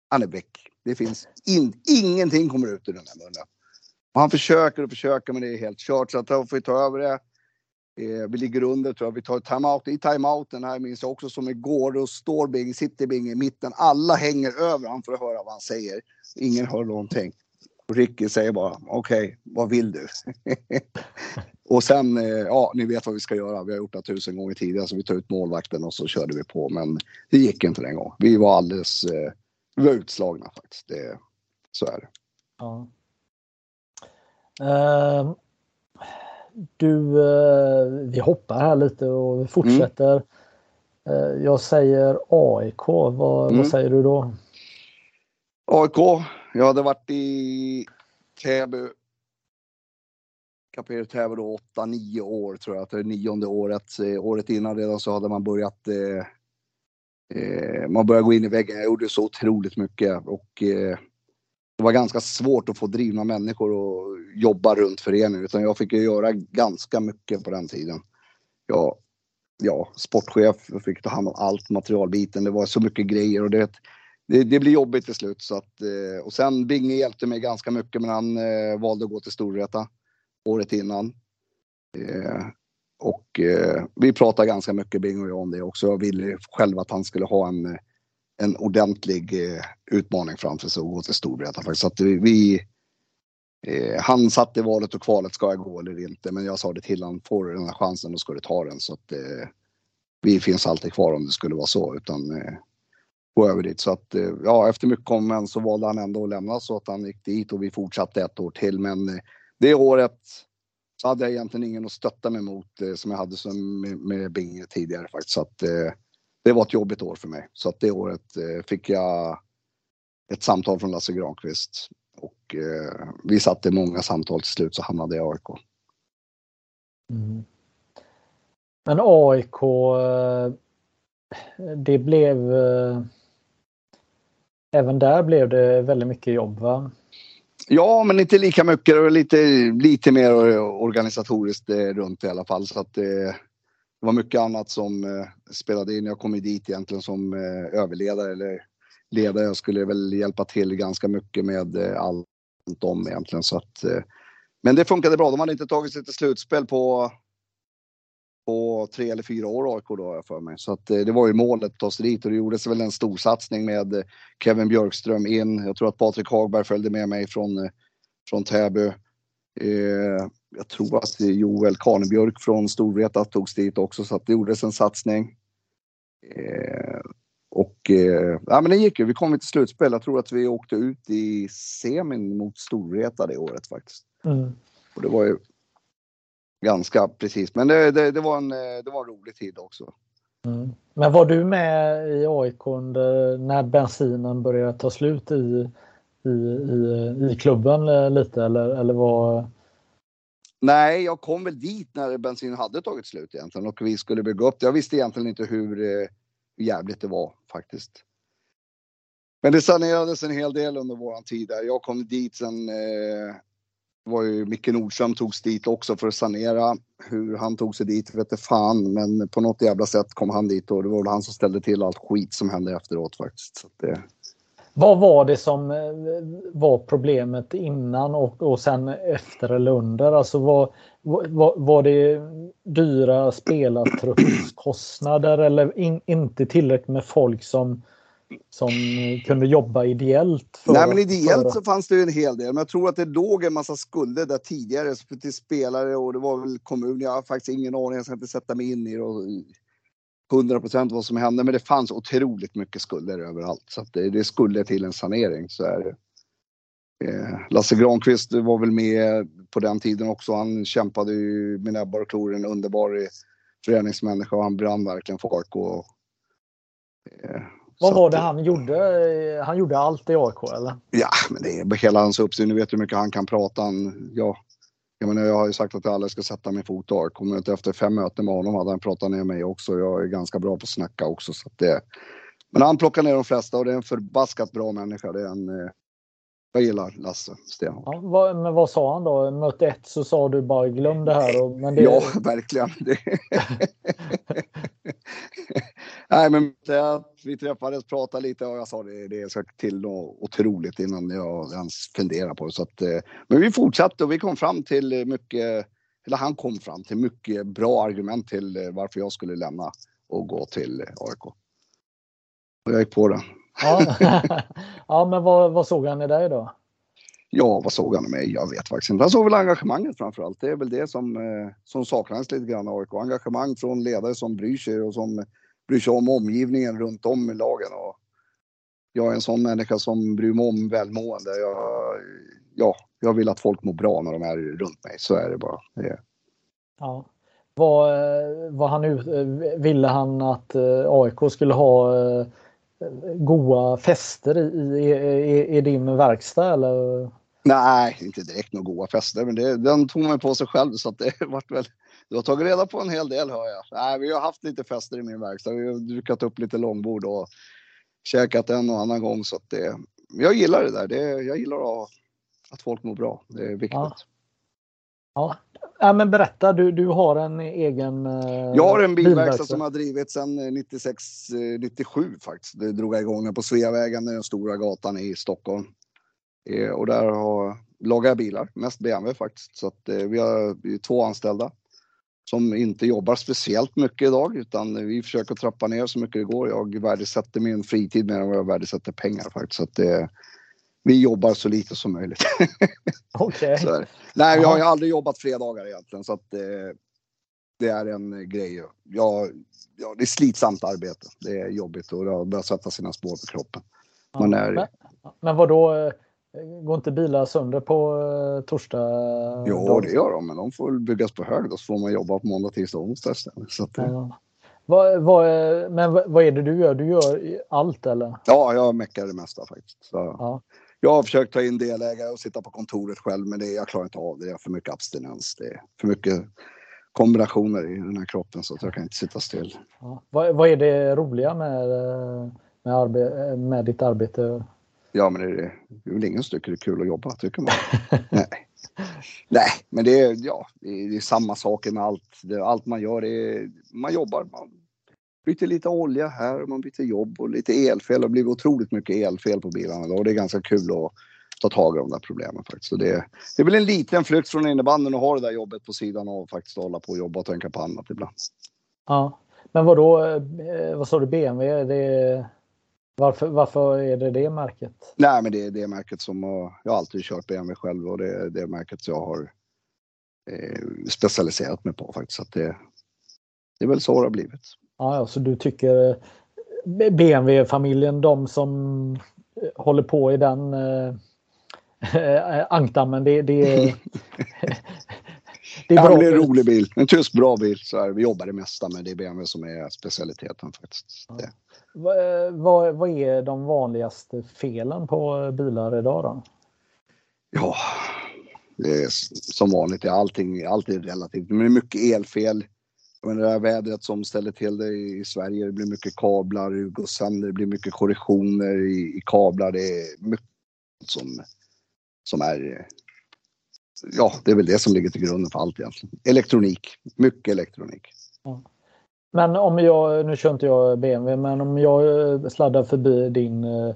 han är väck. Det finns in, ingenting kommer ut ur den här munnen. Och han försöker och försöker men det är helt kört så att då får ta över det. Eh, vi ligger under tror jag. Vi tar timeout. I timeouten här minns jag också som igår. Då står Bing, sitter Bing i mitten. Alla hänger över honom för att höra vad han säger. Ingen hör någonting. Och Ricky säger bara okej, okay, vad vill du? och sen, eh, ja, ni vet vad vi ska göra. Vi har gjort det tusen gånger tidigare så vi tar ut målvakten och så körde vi på. Men det gick inte den gången. Vi var alldeles, eh, vi var utslagna faktiskt. Det, så är det. Ja. Uh, du, uh, vi hoppar här lite och vi fortsätter. Mm. Jag säger AIK. Vad, mm. vad säger du då? AIK. Jag hade varit i Täby. Kapell Täby då 8-9 år tror jag. Att det är nionde året. året innan redan så hade man börjat man började gå in i väggen. Jag gjorde så otroligt mycket och det var ganska svårt att få drivna människor och jobba runt föreningen utan jag fick ju göra ganska mycket på den tiden. Jag, ja, sportchef, jag fick ta hand om allt materialbiten. Det var så mycket grejer och det, det, det blir jobbigt till slut. Så att, eh, och sen Binge hjälpte mig ganska mycket men han eh, valde att gå till Storvreta året innan. Eh, och eh, vi pratade ganska mycket Binge och jag om det också. Jag ville själv att han skulle ha en eh, en ordentlig eh, utmaning framför sig och gå till Storvreta faktiskt. Så att vi, eh, han satte valet och kvalet, ska jag gå eller inte? Men jag sa det till honom, får du den här chansen då ska du ta den. Så att eh, vi finns alltid kvar om det skulle vara så. Utan eh, gå över dit. Så att eh, ja, efter mycket om men så valde han ändå att lämna så att han gick dit och vi fortsatte ett år till. Men eh, det året så hade jag egentligen ingen att stötta mig mot eh, som jag hade som med, med Binge tidigare faktiskt. Så att eh, det var ett jobbigt år för mig. Så att det året eh, fick jag ett samtal från Lasse Granqvist. Och eh, vi satte många samtal till slut så hamnade jag i AIK. Mm. Men AIK, eh, det blev... Eh, även där blev det väldigt mycket jobb va? Ja, men inte lika mycket. Det var lite, lite mer organisatoriskt runt i alla fall. Så att det, det var mycket annat som eh, spelade in. Jag kom ju dit egentligen som eh, överledare eller ledare. Jag skulle väl hjälpa till ganska mycket med eh, allt om egentligen så att. Eh, men det funkade bra. De hade inte tagit sig till slutspel på på tre eller fyra år AIK då har jag för mig. Så att eh, det var ju målet att ta sig dit och det gjordes väl en storsatsning med eh, Kevin Björkström in. Jag tror att Patrik Hagberg följde med mig från, eh, från Täby. Eh, jag tror att Joel Karnebjörk från Storvreta togs dit också så att det gjordes en satsning. Eh, och eh, ja, men det gick ju. Vi kom till slutspel. Jag tror att vi åkte ut i semin mot Storvreta det året faktiskt. Mm. Och det var ju ganska precis. Men det, det, det, var, en, det var en rolig tid också. Mm. Men var du med i AIK under, när bensinen började ta slut i, i, i, i klubben lite eller, eller var Nej, jag kom väl dit när bensinen hade tagit slut egentligen och vi skulle bygga upp det. Jag visste egentligen inte hur eh, jävligt det var faktiskt. Men det sanerades en hel del under våran tid där. Jag kom dit sen. Eh, var ju Micke Nordström togs dit också för att sanera. Hur han tog sig dit vet jag fan, men på något jävla sätt kom han dit och det var väl han som ställde till allt skit som hände efteråt faktiskt. Så det, vad var det som eh, var problemet innan och, och sen efter eller under? Alltså var, var, var det dyra spelartruppskostnader eller in, inte tillräckligt med folk som, som kunde jobba ideellt? För, Nej men ideellt för... så fanns det ju en hel del. Men jag tror att det låg en massa skulder där tidigare till spelare och det var väl kommun. Jag har faktiskt ingen aning, jag ska inte sätta mig in i det. 100 procent vad som hände, men det fanns otroligt mycket skulder överallt. Så att det, det skulle till en sanering, så är det. Eh, Lasse Granqvist var väl med på den tiden också. Han kämpade ju med näbbar och klor, en underbar föreningsmänniska och han brann verkligen för AIK. Och, eh, vad var det han gjorde? Han gjorde allt i AIK eller? Ja, men det är hela hans uppsyn. Ni vet hur mycket han kan prata. Han, ja, jag, menar, jag har ju sagt att jag aldrig ska sätta min fot i AIK. Men efter fem möten med honom hade han pratat ner mig också. Jag är ganska bra på att snacka också. Så det, men han plockar ner de flesta och det är en förbaskat bra människa. Det är en, eh, jag gillar Lasse Stenhårt. Ja, vad, men vad sa han då? Möte ett så sa du bara glöm det här. Och, men det... Ja, verkligen. Nej, men vi träffades, pratade lite och jag sa det, det ska till något otroligt innan jag ens funderar på det. Så att, eh, men vi fortsatte och vi kom fram till mycket, eller han kom fram till mycket bra argument till eh, varför jag skulle lämna och gå till AIK. Och jag gick på det. Ja, ja men vad, vad såg han i dig då? Ja, vad såg han i mig? Jag vet faktiskt inte. Han såg väl engagemanget framför allt. Det är väl det som, eh, som saknas lite grann i AIK. Engagemang från ledare som bryr sig och som bryr sig om omgivningen runt om i lagen. Och jag är en sån människa som bryr mig om välmående. Jag, ja, jag vill att folk mår bra när de är runt mig. Så är det bara. Det Ja. Vad, vad han ville han att eh, AIK skulle ha eh, goa fester i, i, i, din verkstad eller? Nej, inte direkt några goa fester, men det, den tog man på sig själv så att det vart väl. Du har tagit reda på en hel del hör jag. Nej, vi har haft lite fester i min verkstad. Vi har dukat upp lite långbord och käkat en och annan gång så att det. Jag gillar det där. Det, jag gillar att, att folk mår bra. Det är viktigt. Ja. ja. Ja, men berätta, du, du har en egen eh, Jag har en bilverkstad som har drivit sedan 96, eh, 97 eh, faktiskt. Det drog jag igång på Sveavägen, den stora gatan i Stockholm. Eh, och där har, lagar jag bilar, mest BMW faktiskt. Så att, eh, vi har två anställda som inte jobbar speciellt mycket idag utan vi försöker trappa ner så mycket det går. Jag värdesätter min fritid mer än vad jag värdesätter pengar faktiskt. Så det, vi jobbar så lite som möjligt. Okej. Okay. Nej, jag har ju aldrig jobbat fredagar egentligen så att eh, det är en grej. Jag, ja, det är slitsamt arbete. Det är jobbigt och det börjar sätta sina spår på kroppen. Man är... men, men vad då? Eh, går inte bilar sönder på eh, torsdag? Jo, dag? det gör de, men de får byggas på hög. Då så får man jobba på måndag, tisdag och onsdag istället. Så att, ja. Vad, vad, men vad är det du gör? Du gör allt eller? Ja, jag meckar det mesta faktiskt. Så. Ja jag har försökt ta in delägare och sitta på kontoret själv, men det, jag klarar inte av det. Jag har för mycket abstinens. Det är för mycket kombinationer i den här kroppen så att jag kan inte sitta still. Ja. Vad, vad, är det roliga med, med, arbe med ditt arbete? Ja, men det är, det är väl ingen som tycker det är kul att jobba, tycker man. Nej. Nej, men det är, ja, det är, är samma saker med allt. Allt man gör, är, man jobbar, man byter lite olja här och man byter jobb och lite elfel. Det har blivit otroligt mycket elfel på bilarna och det är ganska kul att ta tag i de där problemen faktiskt. Så det, det är väl en liten flykt från innebandyn att ha det där jobbet på sidan och faktiskt hålla på och jobba och tänka på annat ibland. Ja, men vad då? Eh, vad sa du BMW? Det, varför, varför är det det märket? Nej, men det är det märket som jag har alltid kört BMW själv och det är det märket jag har eh, specialiserat mig på faktiskt. Så det, det är väl så det har blivit. Ja, så du tycker eh, BMW-familjen, de som eh, håller på i den äh, ankdammen, det, det, det är bra. Ja, det är en rolig bil. En tysk bra bil. Så här, vi jobbar det mesta men det är BMW som är specialiteten faktiskt. Ja. Vad, vad, vad är de vanligaste felen på bilar idag då? Ja, det är som vanligt. Allting, allting är relativt. Men det är mycket elfel men det här vädret som ställer till det i Sverige. Det blir mycket kablar, det går sönder, det blir mycket korrektioner i, i kablar. Det är mycket som, som är... Ja, det är väl det som ligger till grunden för allt egentligen. Elektronik, mycket elektronik. Ja. Men om jag, nu kör inte jag BMW, men om jag sladdar förbi din eh,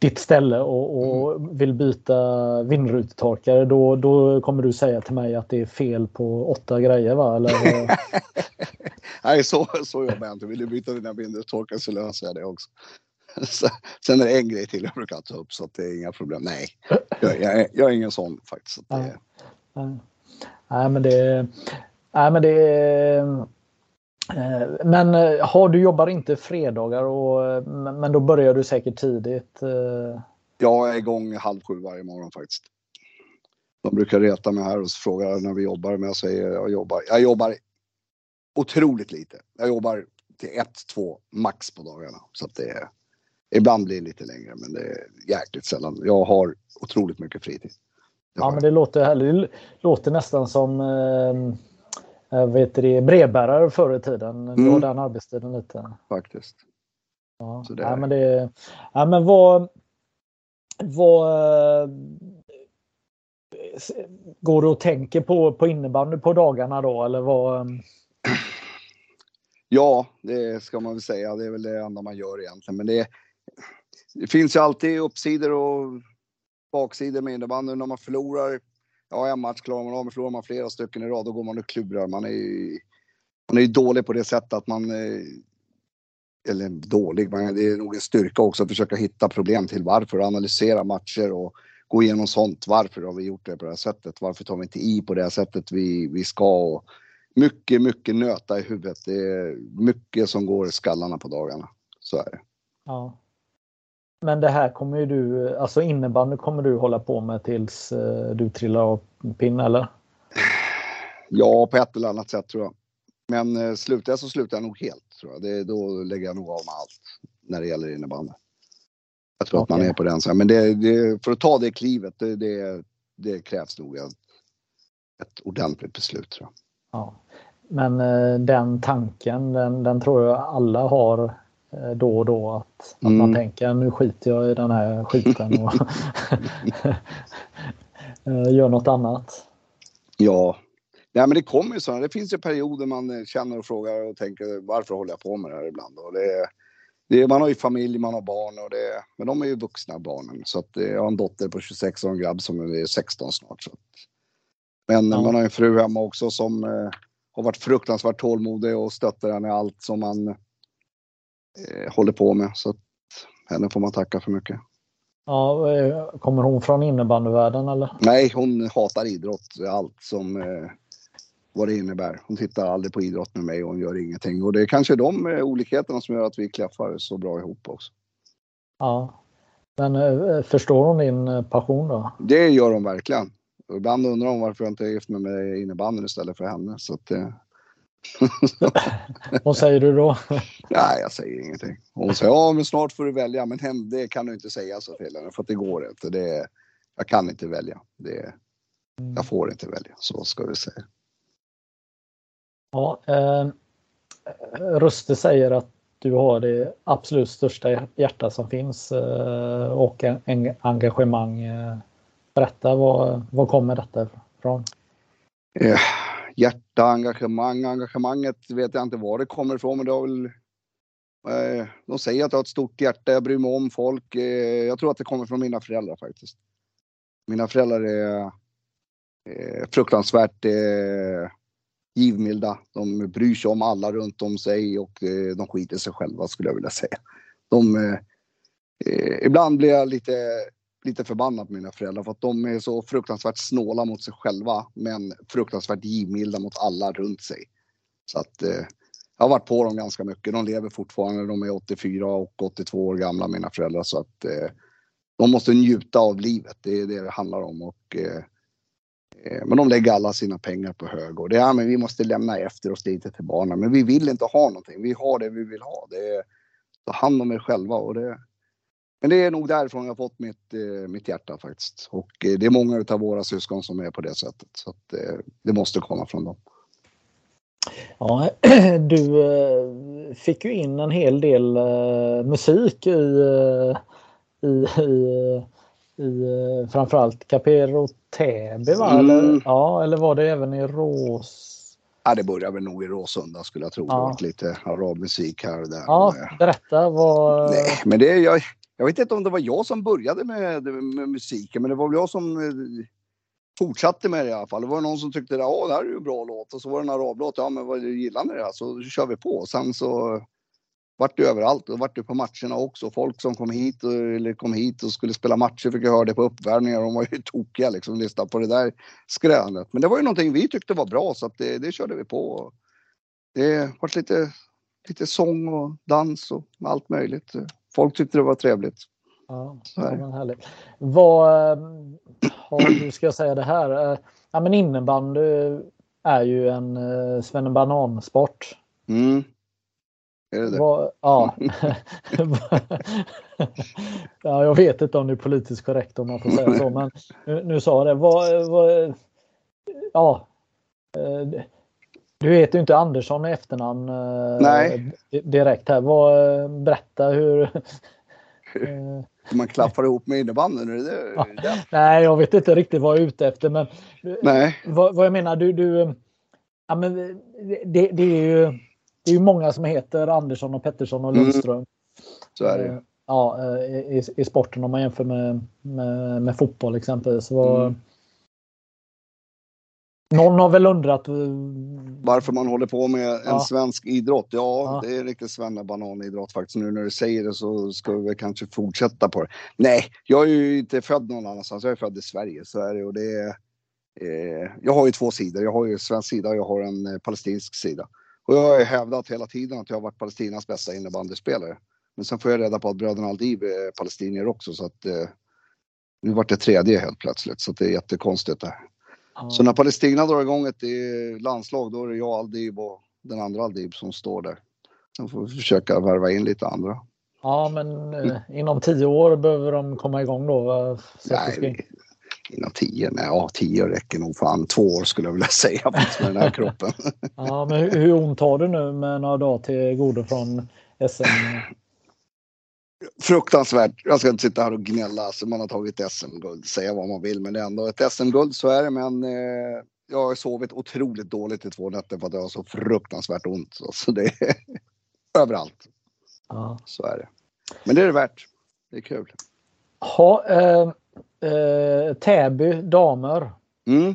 ditt ställe och, och mm. vill byta vindrutetorkare då, då kommer du säga till mig att det är fel på åtta grejer va? Eller? Nej så, så jobbar jag inte. Vill du byta dina vindrutetorkare så löser jag det också. Sen är det en grej till jag brukar ta upp så att det är inga problem. Nej, jag, jag, jag är ingen sån faktiskt. Så det... nej. nej men det... Nej men det Eh, men eh, har du jobbar inte fredagar och, men då börjar du säkert tidigt? Jag är igång halv sju varje morgon faktiskt. De brukar reta mig här och fråga när vi jobbar, men jag säger jag jobbar. Jag jobbar otroligt lite. Jag jobbar till ett, två max på dagarna. Så att det är, ibland blir det lite längre, men det är jäkligt sällan. Jag har otroligt mycket fritid. Ja, men det låter, det låter nästan som eh, vet det, brevbärare förr i tiden. Mm. Du har den arbetstiden lite. Faktiskt. Ja, Så det ja, men det, ja, men vad, vad Går du och tänker på, på innebandy på dagarna då eller vad? Ja, det ska man väl säga. Det är väl det enda man gör egentligen. Men det, det finns ju alltid uppsidor och baksidor med innebandy. När man förlorar, ja en match klarar man av, men förlorar man flera stycken i rad då går man och klurar. Man är ju, man är ju dålig på det sättet att man eh, eller dålig, men det är nog en styrka också att försöka hitta problem till varför, analysera matcher och gå igenom sånt. Varför har vi gjort det på det här sättet? Varför tar vi inte i på det här sättet vi, vi ska? Och mycket, mycket nöta i huvudet. Det är mycket som går i skallarna på dagarna. Så är det. Ja. Men det här kommer ju du, alltså innebandy kommer du hålla på med tills eh, du trillar av pinn eller? Ja, på ett eller annat sätt tror jag. Men eh, slutar jag så slutar jag nog helt tror jag. Det, då lägger jag nog av med allt när det gäller innebandy. Jag tror okay. att man är på den. Men det, det, för att ta det klivet, det, det, krävs nog ett, ett ordentligt beslut tror jag. Ja. Men eh, den tanken, den, den, tror jag alla har då och då. Att, att mm. man tänker nu skiter jag i den här skiten och eh, gör något annat. Ja, Nej, men det kommer ju sådana. Det finns ju perioder man känner och frågar och tänker varför håller jag på med det här ibland? Och det, det, man har ju familj, man har barn och det, men de är ju vuxna barnen. Så att jag har en dotter på 26 och en grabb som är 16 snart. Så att, men ja. man har en fru hemma också som eh, har varit fruktansvärt tålmodig och stöttar henne i allt som man eh, håller på med. Så att henne får man tacka för mycket. Ja, eh, kommer hon från innebandyvärlden eller? Nej, hon hatar idrott, allt som eh, vad det innebär. Hon tittar aldrig på idrott med mig och hon gör ingenting. Och det är kanske de eh, olikheterna som gör att vi klaffar så bra ihop också. Ja, men eh, förstår hon din passion då? Det gör hon verkligen. Och ibland undrar hon varför jag inte är gift med mig innebandyn istället för henne. Så att, eh... Vad säger du då? Nej, jag säger ingenting. Hon säger ja, men snart får du välja. Men det kan du inte säga så till henne för att det går inte. Det, jag kan inte välja. Det, jag får inte välja, så ska vi säga. Ja, eh, Ruste säger att du har det absolut största hjärta som finns eh, och en, en engagemang. Eh, berätta, var, var kommer detta ifrån? Eh, hjärta, engagemang, engagemanget vet jag inte var det kommer ifrån men det har väl eh, de säger att jag har ett stort hjärta, jag bryr mig om folk. Eh, jag tror att det kommer från mina föräldrar faktiskt. Mina föräldrar är eh, fruktansvärt eh, givmilda. De bryr sig om alla runt om sig och eh, de skiter sig själva skulle jag vilja säga. De, eh, eh, ibland blir jag lite, lite förbannad på mina föräldrar för att de är så fruktansvärt snåla mot sig själva men fruktansvärt givmilda mot alla runt sig. Så att eh, jag har varit på dem ganska mycket. De lever fortfarande. De är 84 och 82 år gamla mina föräldrar så att eh, de måste njuta av livet. Det är det det handlar om och eh, eh men de lägger alla sina pengar på hög och det är, ja, men vi måste lämna efter oss lite till barnen. Men vi vill inte ha någonting. Vi har det vi vill ha. Det är, ta hand om er själva och det. Men det är nog därifrån jag fått mitt, eh, mitt hjärta faktiskt. Och eh, det är många av våra syskon som är på det sättet. Så att, det måste komma från dem. Ja, du fick ju in en hel del musik i, i, i i eh, framförallt Capero Täby va? Mm. Eller, ja, eller var det även i Rås? Ja, det började väl nog i Råsunda skulle jag tro. Ja. Det lite arabmusik här och där. Ja, berätta vad... Nej, men det, jag, jag vet inte om det var jag som började med, med musiken, men det var väl jag som eh, fortsatte med det i alla fall. Det var någon som tyckte att det här är ju en bra låt och så var det en arablåt. Ja, men vad gillar ni det? Så kör vi på. Sen så vart det överallt och vart det på matcherna också. Folk som kom hit, och, eller kom hit och skulle spela matcher fick jag höra det på uppvärmningar. De var ju tokiga liksom, lyssna på det där skränet. Men det var ju någonting vi tyckte var bra så att det, det körde vi på. det vart lite, lite sång och dans och allt möjligt. Folk tyckte det var trevligt. Ja, det var härligt. Vad har du, ska jag säga det här? Ja, men innebandy är ju en eh, svennebanan-sport. Mm. Är det det? Vad, ja. ja, jag vet inte om det är politiskt korrekt om man får säga så, men nu, nu sa jag det. Vad, vad, ja. Eh, du heter ju inte Andersson i efternamn eh, Nej. direkt här. Vad, berätta hur... man klappar ihop med innebandyn? Ja. Nej, jag vet inte riktigt vad jag är ute efter. Men Nej. Vad, vad jag menar, du, du ja, men det, det, är ju, det är ju många som heter Andersson och Pettersson och Lundström. Mm. Så är det Ja, i, i sporten om man jämför med, med, med fotboll exempelvis. Vad, mm. Någon har väl undrat eh, varför man håller på med en ja. svensk idrott. Ja, ja. det är riktigt svennebananidrott faktiskt. Nu när du säger det så ska vi kanske fortsätta på det. Nej, jag är ju inte född någon annanstans. Jag är född i Sverige, så är det. Och det är, eh, jag har ju två sidor. Jag har ju en svensk sida och jag har en eh, palestinsk sida. Och jag har ju hävdat hela tiden att jag har varit Palestinas bästa innebandyspelare. Men sen får jag reda på att bröderna Aldiv är palestinier också så att eh, nu vart det tredje helt plötsligt så det är jättekonstigt det så när Palestina drar igång ett landslag då är det jag, Aldib och den andra Aldib som står där. Sen får vi försöka värva in lite andra. Ja, men eh, inom tio år behöver de komma igång då? Nej, inom tio? Nej, ja, tio räcker nog fan. Två år skulle jag vilja säga med den här kroppen. ja, men hur, hur ont har du nu med några dagar till godo från SM? fruktansvärt. Jag ska inte sitta här och gnälla. Alltså man har tagit SM-guld, säga vad man vill, men det är ändå ett SM-guld, så är det. Men eh, jag har sovit otroligt dåligt i två nätter för att jag har så fruktansvärt ont. Så alltså, det är överallt. Ja. Så är det. Men det är det värt. Det är kul. Ha, eh, eh, Täby damer. Mm.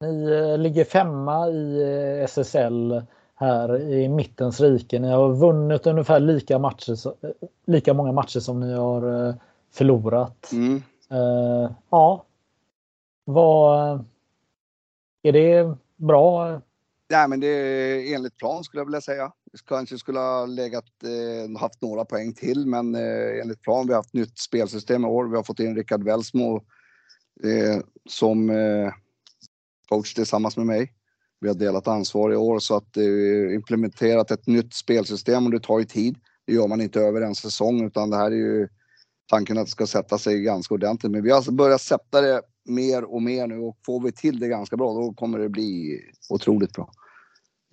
Ni eh, ligger femma i eh, SSL här i mittens rike. Ni har vunnit ungefär lika, matcher, lika många matcher som ni har eh, förlorat. Mm. Uh, ja. Vad... Är det bra? Nej, men det är enligt plan skulle jag vilja säga. Vi kanske skulle ha legat, eh, haft några poäng till, men eh, enligt plan. Vi har haft nytt spelsystem i år. Vi har fått in Rickard Welsmo eh, som eh, coach tillsammans med mig. Vi har delat ansvar i år så att eh, implementerat ett nytt spelsystem och det tar ju tid. Det gör man inte över en säsong utan det här är ju tanken att det ska sätta sig ganska ordentligt. Men vi har alltså börjat sätta det mer och mer nu och får vi till det ganska bra då kommer det bli otroligt bra.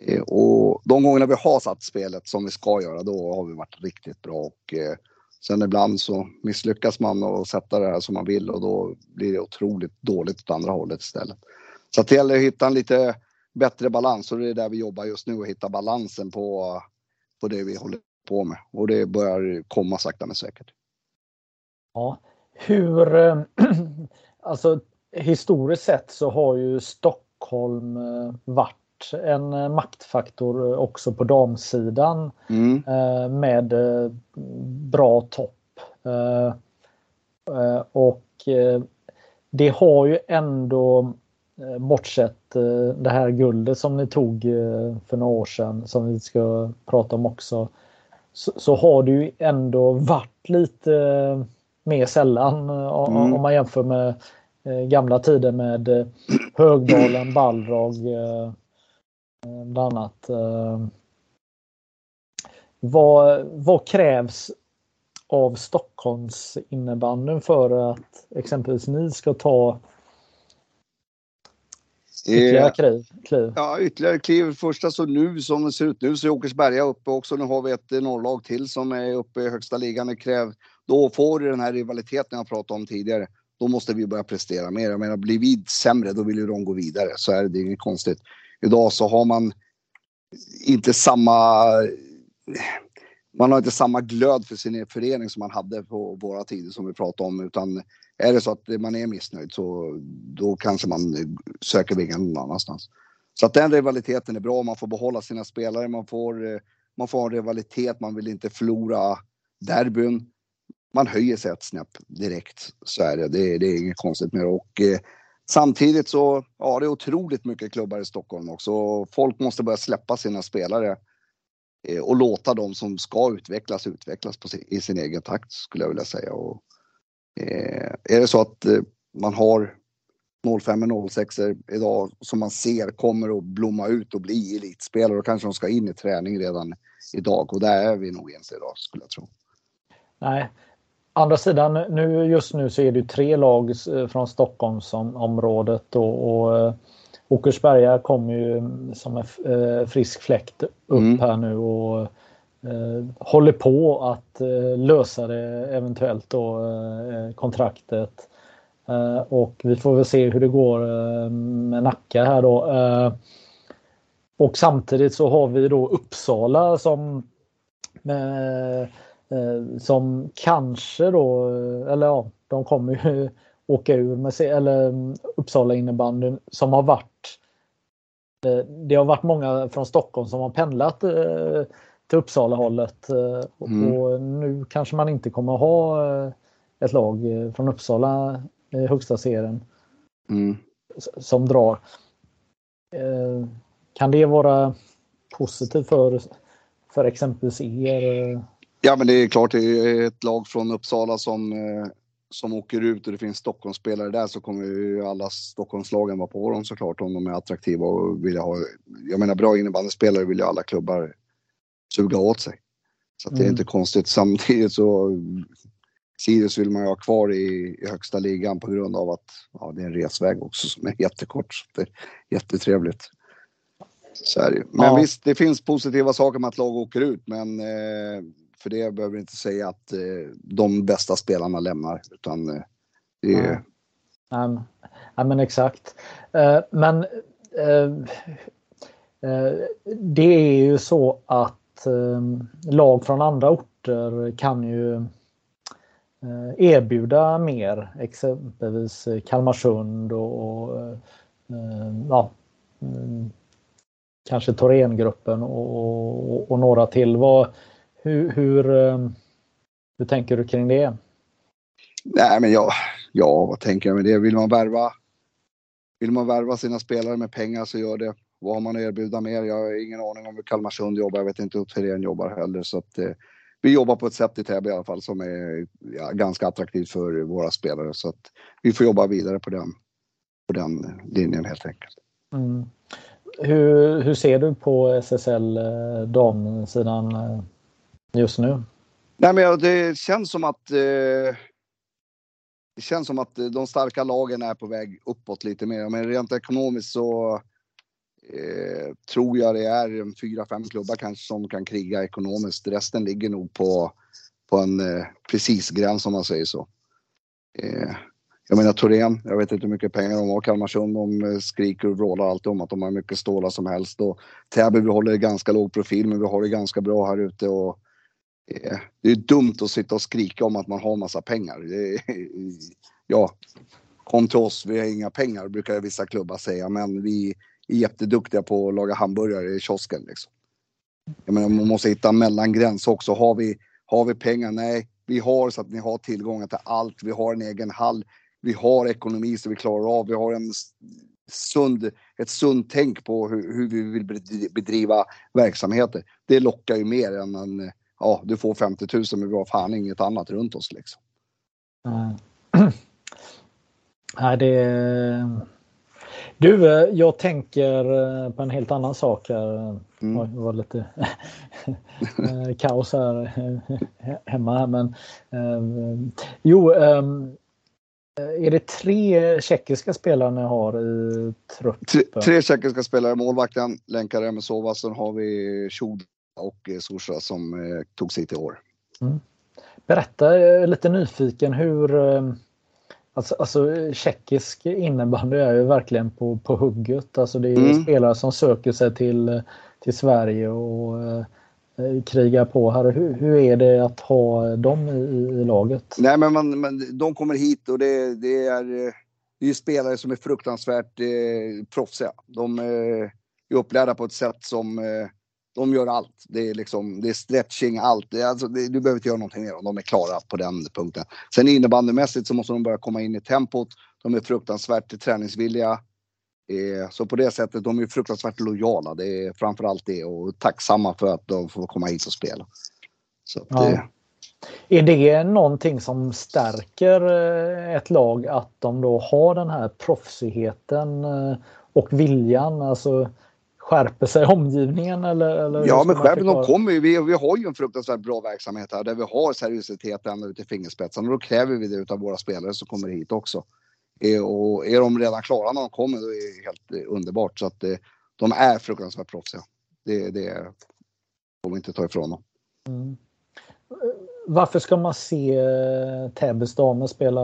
Eh, och de gångerna vi har satt spelet som vi ska göra då har vi varit riktigt bra och eh, sen ibland så misslyckas man och sätta det här som man vill och då blir det otroligt dåligt åt andra hållet istället. Så att det gäller att hitta en lite bättre balans och det är där vi jobbar just nu och hitta balansen på, på det vi håller på med och det börjar komma sakta men säkert. Ja, hur eh, alltså historiskt sett så har ju Stockholm eh, varit en eh, maktfaktor också på damsidan mm. med bra topp. Och det har ju ändå bortsett eh, det här guldet som ni tog eh, för några år sedan som vi ska prata om också. Så, så har det ju ändå varit lite mer sällan mm. om man jämför med gamla tider med Högdalen, Balrog bland annat. Vad, vad krävs av Stockholms innebanden för att exempelvis ni ska ta Ytterligare kliv, kliv. Ja, ytterligare kliv. Första så nu som det ser ut nu så är Åkersberga uppe också. Nu har vi ett norrlag till som är uppe i högsta ligan. Det kräv, då får du den här rivaliteten jag pratade om tidigare. Då måste vi börja prestera mer. Jag menar, blir vi sämre då vill ju de gå vidare. Så är det, det är inget konstigt. Idag så har man inte samma... Man har inte samma glöd för sin förening som man hade på våra tider som vi pratade om. Utan är det så att man är missnöjd så då kanske man söker vägen någon annanstans. Så att den rivaliteten är bra. Man får behålla sina spelare. Man får, eh, man får en rivalitet. Man vill inte förlora derbyn. Man höjer sig ett snäpp direkt. Så är det. Det är, det är inget konstigt med det. Och eh, samtidigt så, ja det är otroligt mycket klubbar i Stockholm också. Folk måste börja släppa sina spelare eh, och låta de som ska utvecklas utvecklas på sin, i sin egen takt skulle jag vilja säga. Och, är det så att eh, man har 05 och 06 idag som man ser kommer att blomma ut och bli elitspelare. Då kanske de ska in i träning redan idag och där är vi nog inte idag skulle jag tro. Nej. Andra sidan, nu, just nu så är det tre lag eh, från Stockholmsområdet och, och eh, Åkersberga kommer ju som en eh, frisk fläkt upp mm. här nu och eh, Eh, håller på att eh, lösa det eventuellt då eh, eh, kontraktet. Eh, och vi får väl se hur det går eh, med Nacka här då. Eh, och samtidigt så har vi då Uppsala som eh, som kanske då, eller ja, de kommer ju åka ur med sig, eller mm, Uppsala innebandyn som har varit det har varit många från Stockholm som har pendlat till Uppsala hållet mm. och nu kanske man inte kommer ha ett lag från Uppsala i högsta serien mm. som drar. Eh, kan det vara positivt för, för exempelvis er? Ja, men det är klart, det är ett lag från Uppsala som, eh, som åker ut och det finns Stockholmsspelare där så kommer ju alla Stockholmslagen vara på dem såklart om de är attraktiva och vill ha. Jag menar bra innebandyspelare vill ju alla klubbar suga åt sig. Så det är mm. inte konstigt. Samtidigt så Sirius vill man ju ha kvar i, i högsta ligan på grund av att ja, det är en resväg också som är jättekort. Så det är jättetrevligt. Så är det. Men ja. visst, det finns positiva saker med att lag åker ut, men eh, för det behöver vi inte säga att eh, de bästa spelarna lämnar, utan eh, det är... Ja. ja, men exakt. Eh, men eh, eh, det är ju så att Ehm, lag från andra orter kan ju Eh, erbjuda mer, exempelvis Kalmarsund och, och eh, ja, mm, kanske Thorengruppen och, och, och, några till. Vad, hur, hur, eh, hur tänker du kring det? Nej, men jag, ja, vad tänker jag med det? Vill man värva vill man värva sina spelare med pengar så gör det. Vad har man att erbjuda mer? Jag har ingen aning om hur Kalmarsund jobbar. Jag vet inte hur Thorén jobbar heller. Så att, vi jobbar på ett sätt i Täby i alla fall som är ja, ganska attraktivt för våra spelare. Så att vi får jobba vidare på den, på den linjen helt enkelt. Mm. Hur, hur ser du på SSL eh, damsidan eh, just nu? Nej, men det känns som att eh, det känns som att de starka lagen är på väg uppåt lite mer. Men rent ekonomiskt så eh, tror jag det är en fyra, fem klubbar kanske som kan kriga ekonomiskt. Resten ligger nog på, på en eh, precis gräns om man säger så. Eh, jag menar Torén, jag vet inte hur mycket pengar de har. Kalmarsund, de eh, skriker och vrålar alltid om att de har mycket stålar som helst. Och Täby, vi håller ganska låg profil, men vi har det ganska bra här ute. Och, eh, det är dumt att sitta och skrika om att man har massa pengar. Det, ja, kom till oss, vi har inga pengar, brukar vissa klubbar säga, men vi, är jätteduktiga på att laga hamburgare i kiosken. Liksom. Jag menar, man måste hitta en mellangräns också. Har vi, har vi pengar? Nej, vi har så att ni har tillgång till allt. Vi har en egen hall. Vi har ekonomi så vi klarar av. Vi har en sund, ett sunt tänk på hur, hur vi vill bedriva verksamheter. Det lockar ju mer än en, ja, du får 50 000 men vi har fan inget annat runt oss liksom. Mm. Nej, det du, eh, jag tänker eh, på en helt annan sak här. Mm. Det var lite eh, kaos här hemma. Men, jo, ehm, är det tre tjeckiska spelare ni har i truppen? Tre, tre tjeckiska spelare, målvakten, länkare med Sova, sen har vi Chod och Sorsa som tog sig till år. Mm. Berätta, lite nyfiken, hur Alltså, alltså tjeckisk innebandy är ju verkligen på, på hugget. Alltså det är mm. spelare som söker sig till, till Sverige och eh, krigar på här. Hur, hur är det att ha dem i, i laget? Nej men, man, man, de kommer hit och det, det är, det är spelare som är fruktansvärt eh, proffsiga. De eh, är upplärda på ett sätt som eh, de gör allt. Det är, liksom, det är stretching, allt. Det är, alltså, det, du behöver inte göra någonting mer. De är klara på den punkten. Sen innebandymässigt så måste de börja komma in i tempot. De är fruktansvärt träningsvilliga. Eh, så på det sättet, de är fruktansvärt lojala. Det är framförallt det och tacksamma för att de får komma hit och spela. Så ja. det... Är det någonting som stärker eh, ett lag att de då har den här proffsigheten eh, och viljan? Alltså skärper sig omgivningen eller? eller ja, men skärper de kommer ju. Vi, vi har ju en fruktansvärt bra verksamhet här där vi har seriositet ända ut i fingerspetsarna. Då kräver vi det av våra spelare som kommer hit också. Eh, och är de redan klara när de kommer, då är det helt eh, underbart. Så att eh, de är fruktansvärt proffsiga. Det, det får vi inte ta ifrån dem. Mm. Varför ska man se Täbys damer spela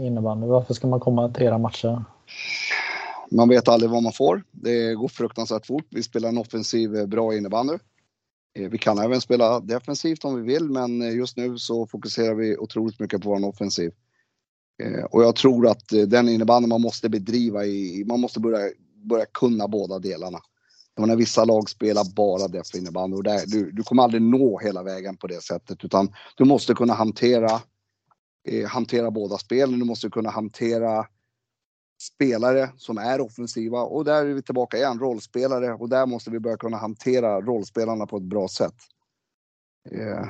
innebandy? Varför ska man komma till era matcher? Man vet aldrig vad man får. Det går fruktansvärt fort. Vi spelar en offensiv, eh, bra innebandy. Eh, vi kan även spela defensivt om vi vill, men eh, just nu så fokuserar vi otroligt mycket på vår offensiv. Och jag tror att den innebandy man måste bedriva i, man måste börja, börja kunna båda delarna. När vissa lag spelar bara def innebandy och där, du, du kommer aldrig nå hela vägen på det sättet utan du måste kunna hantera, eh, hantera båda spelen. Du måste kunna hantera spelare som är offensiva och där är vi tillbaka igen, rollspelare och där måste vi börja kunna hantera rollspelarna på ett bra sätt. Yeah.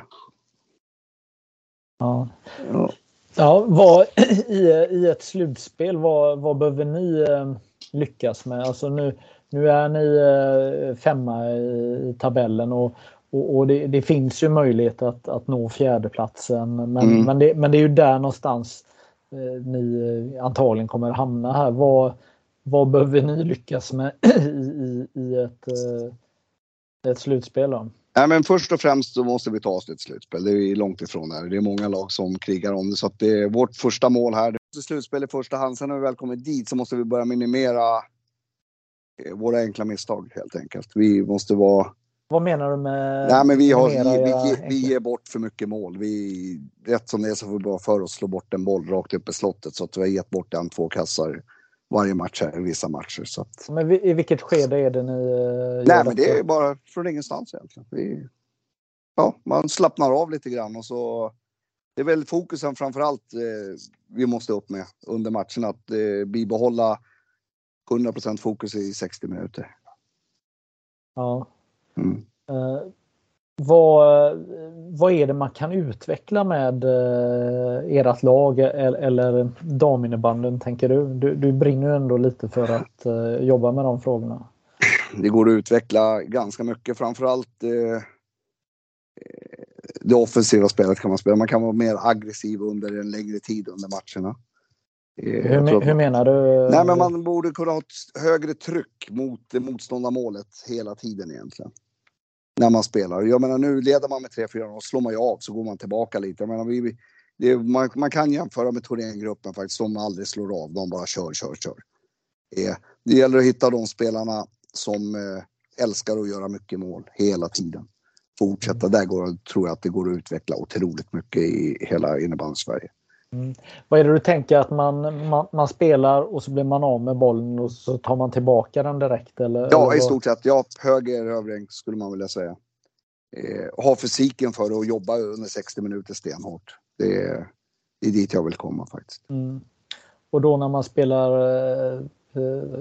Ja. ja. Ja, vad, i, i ett slutspel, vad, vad behöver ni eh, lyckas med? Alltså nu, nu är ni eh, femma i, i tabellen och, och, och det, det, finns ju möjlighet att, att nå fjärdeplatsen. Men, mm. men, det, men det är ju där någonstans Eh, ni eh, antagligen kommer hamna här. Vad, vad behöver ni lyckas med i, i, i ett, eh, ett slutspel? Då? Nej, men först och främst så måste vi ta oss till ett slutspel. Det är långt ifrån där. Det är många lag som krigar om det. Så att det är vårt första mål här. Det är slutspel i första hand. Sen när vi väl kommit dit så måste vi börja minimera våra enkla misstag helt enkelt. Vi måste vara... Vad menar du med Nej, men vi, har, vi, vi, vi, ger bort för mycket mål. Vi, rätt som det är så får vi bara för oss slå bort en boll rakt upp i slottet så att vi har gett bort den två kassar varje match här, vissa matcher. Så att... Men i vilket skede är det ni uh, Nej, men det är bara från ingenstans egentligen. Vi, ja, man slappnar av lite grann och så. Det är väl fokusen framför allt eh, vi måste upp med under matchen att eh, bibehålla 100% fokus i 60 minuter. Ja. Mm. Uh, vad, vad är det man kan utveckla med eh, ert lag eller, eller daminnebanden tänker du? du? Du brinner ju ändå lite för att eh, jobba med de frågorna. Det går att utveckla ganska mycket, framförallt eh, det offensiva spelet kan man spela. Man kan vara mer aggressiv under en längre tid under matcherna. Eh, hur, hur, menar du? Nej, men man borde kunna ha ett högre tryck mot motståndarmålet hela tiden egentligen när man spelar. Jag menar nu leder man med 3-4 och slår man ju av så går man tillbaka lite. Jag menar, vi, det, man, man, kan jämföra med Thorengruppen faktiskt, som aldrig slår av. De bara kör, kör, kör. Det, det gäller att hitta de spelarna som eh, älskar att göra mycket mål hela tiden. Fortsätta, där går, tror jag att det går att utveckla otroligt mycket i hela innebandy-Sverige. Mm. Vad är det du tänker att man, man, man, spelar och så blir man av med bollen och så tar man tillbaka den direkt? Eller, ja, eller i stort sett. Ja, höger övring skulle man vilja säga. Eh, ha fysiken för att jobba under 60 minuter stenhårt. Det är, det är dit jag vill komma faktiskt. Mm. Och då när man spelar eh,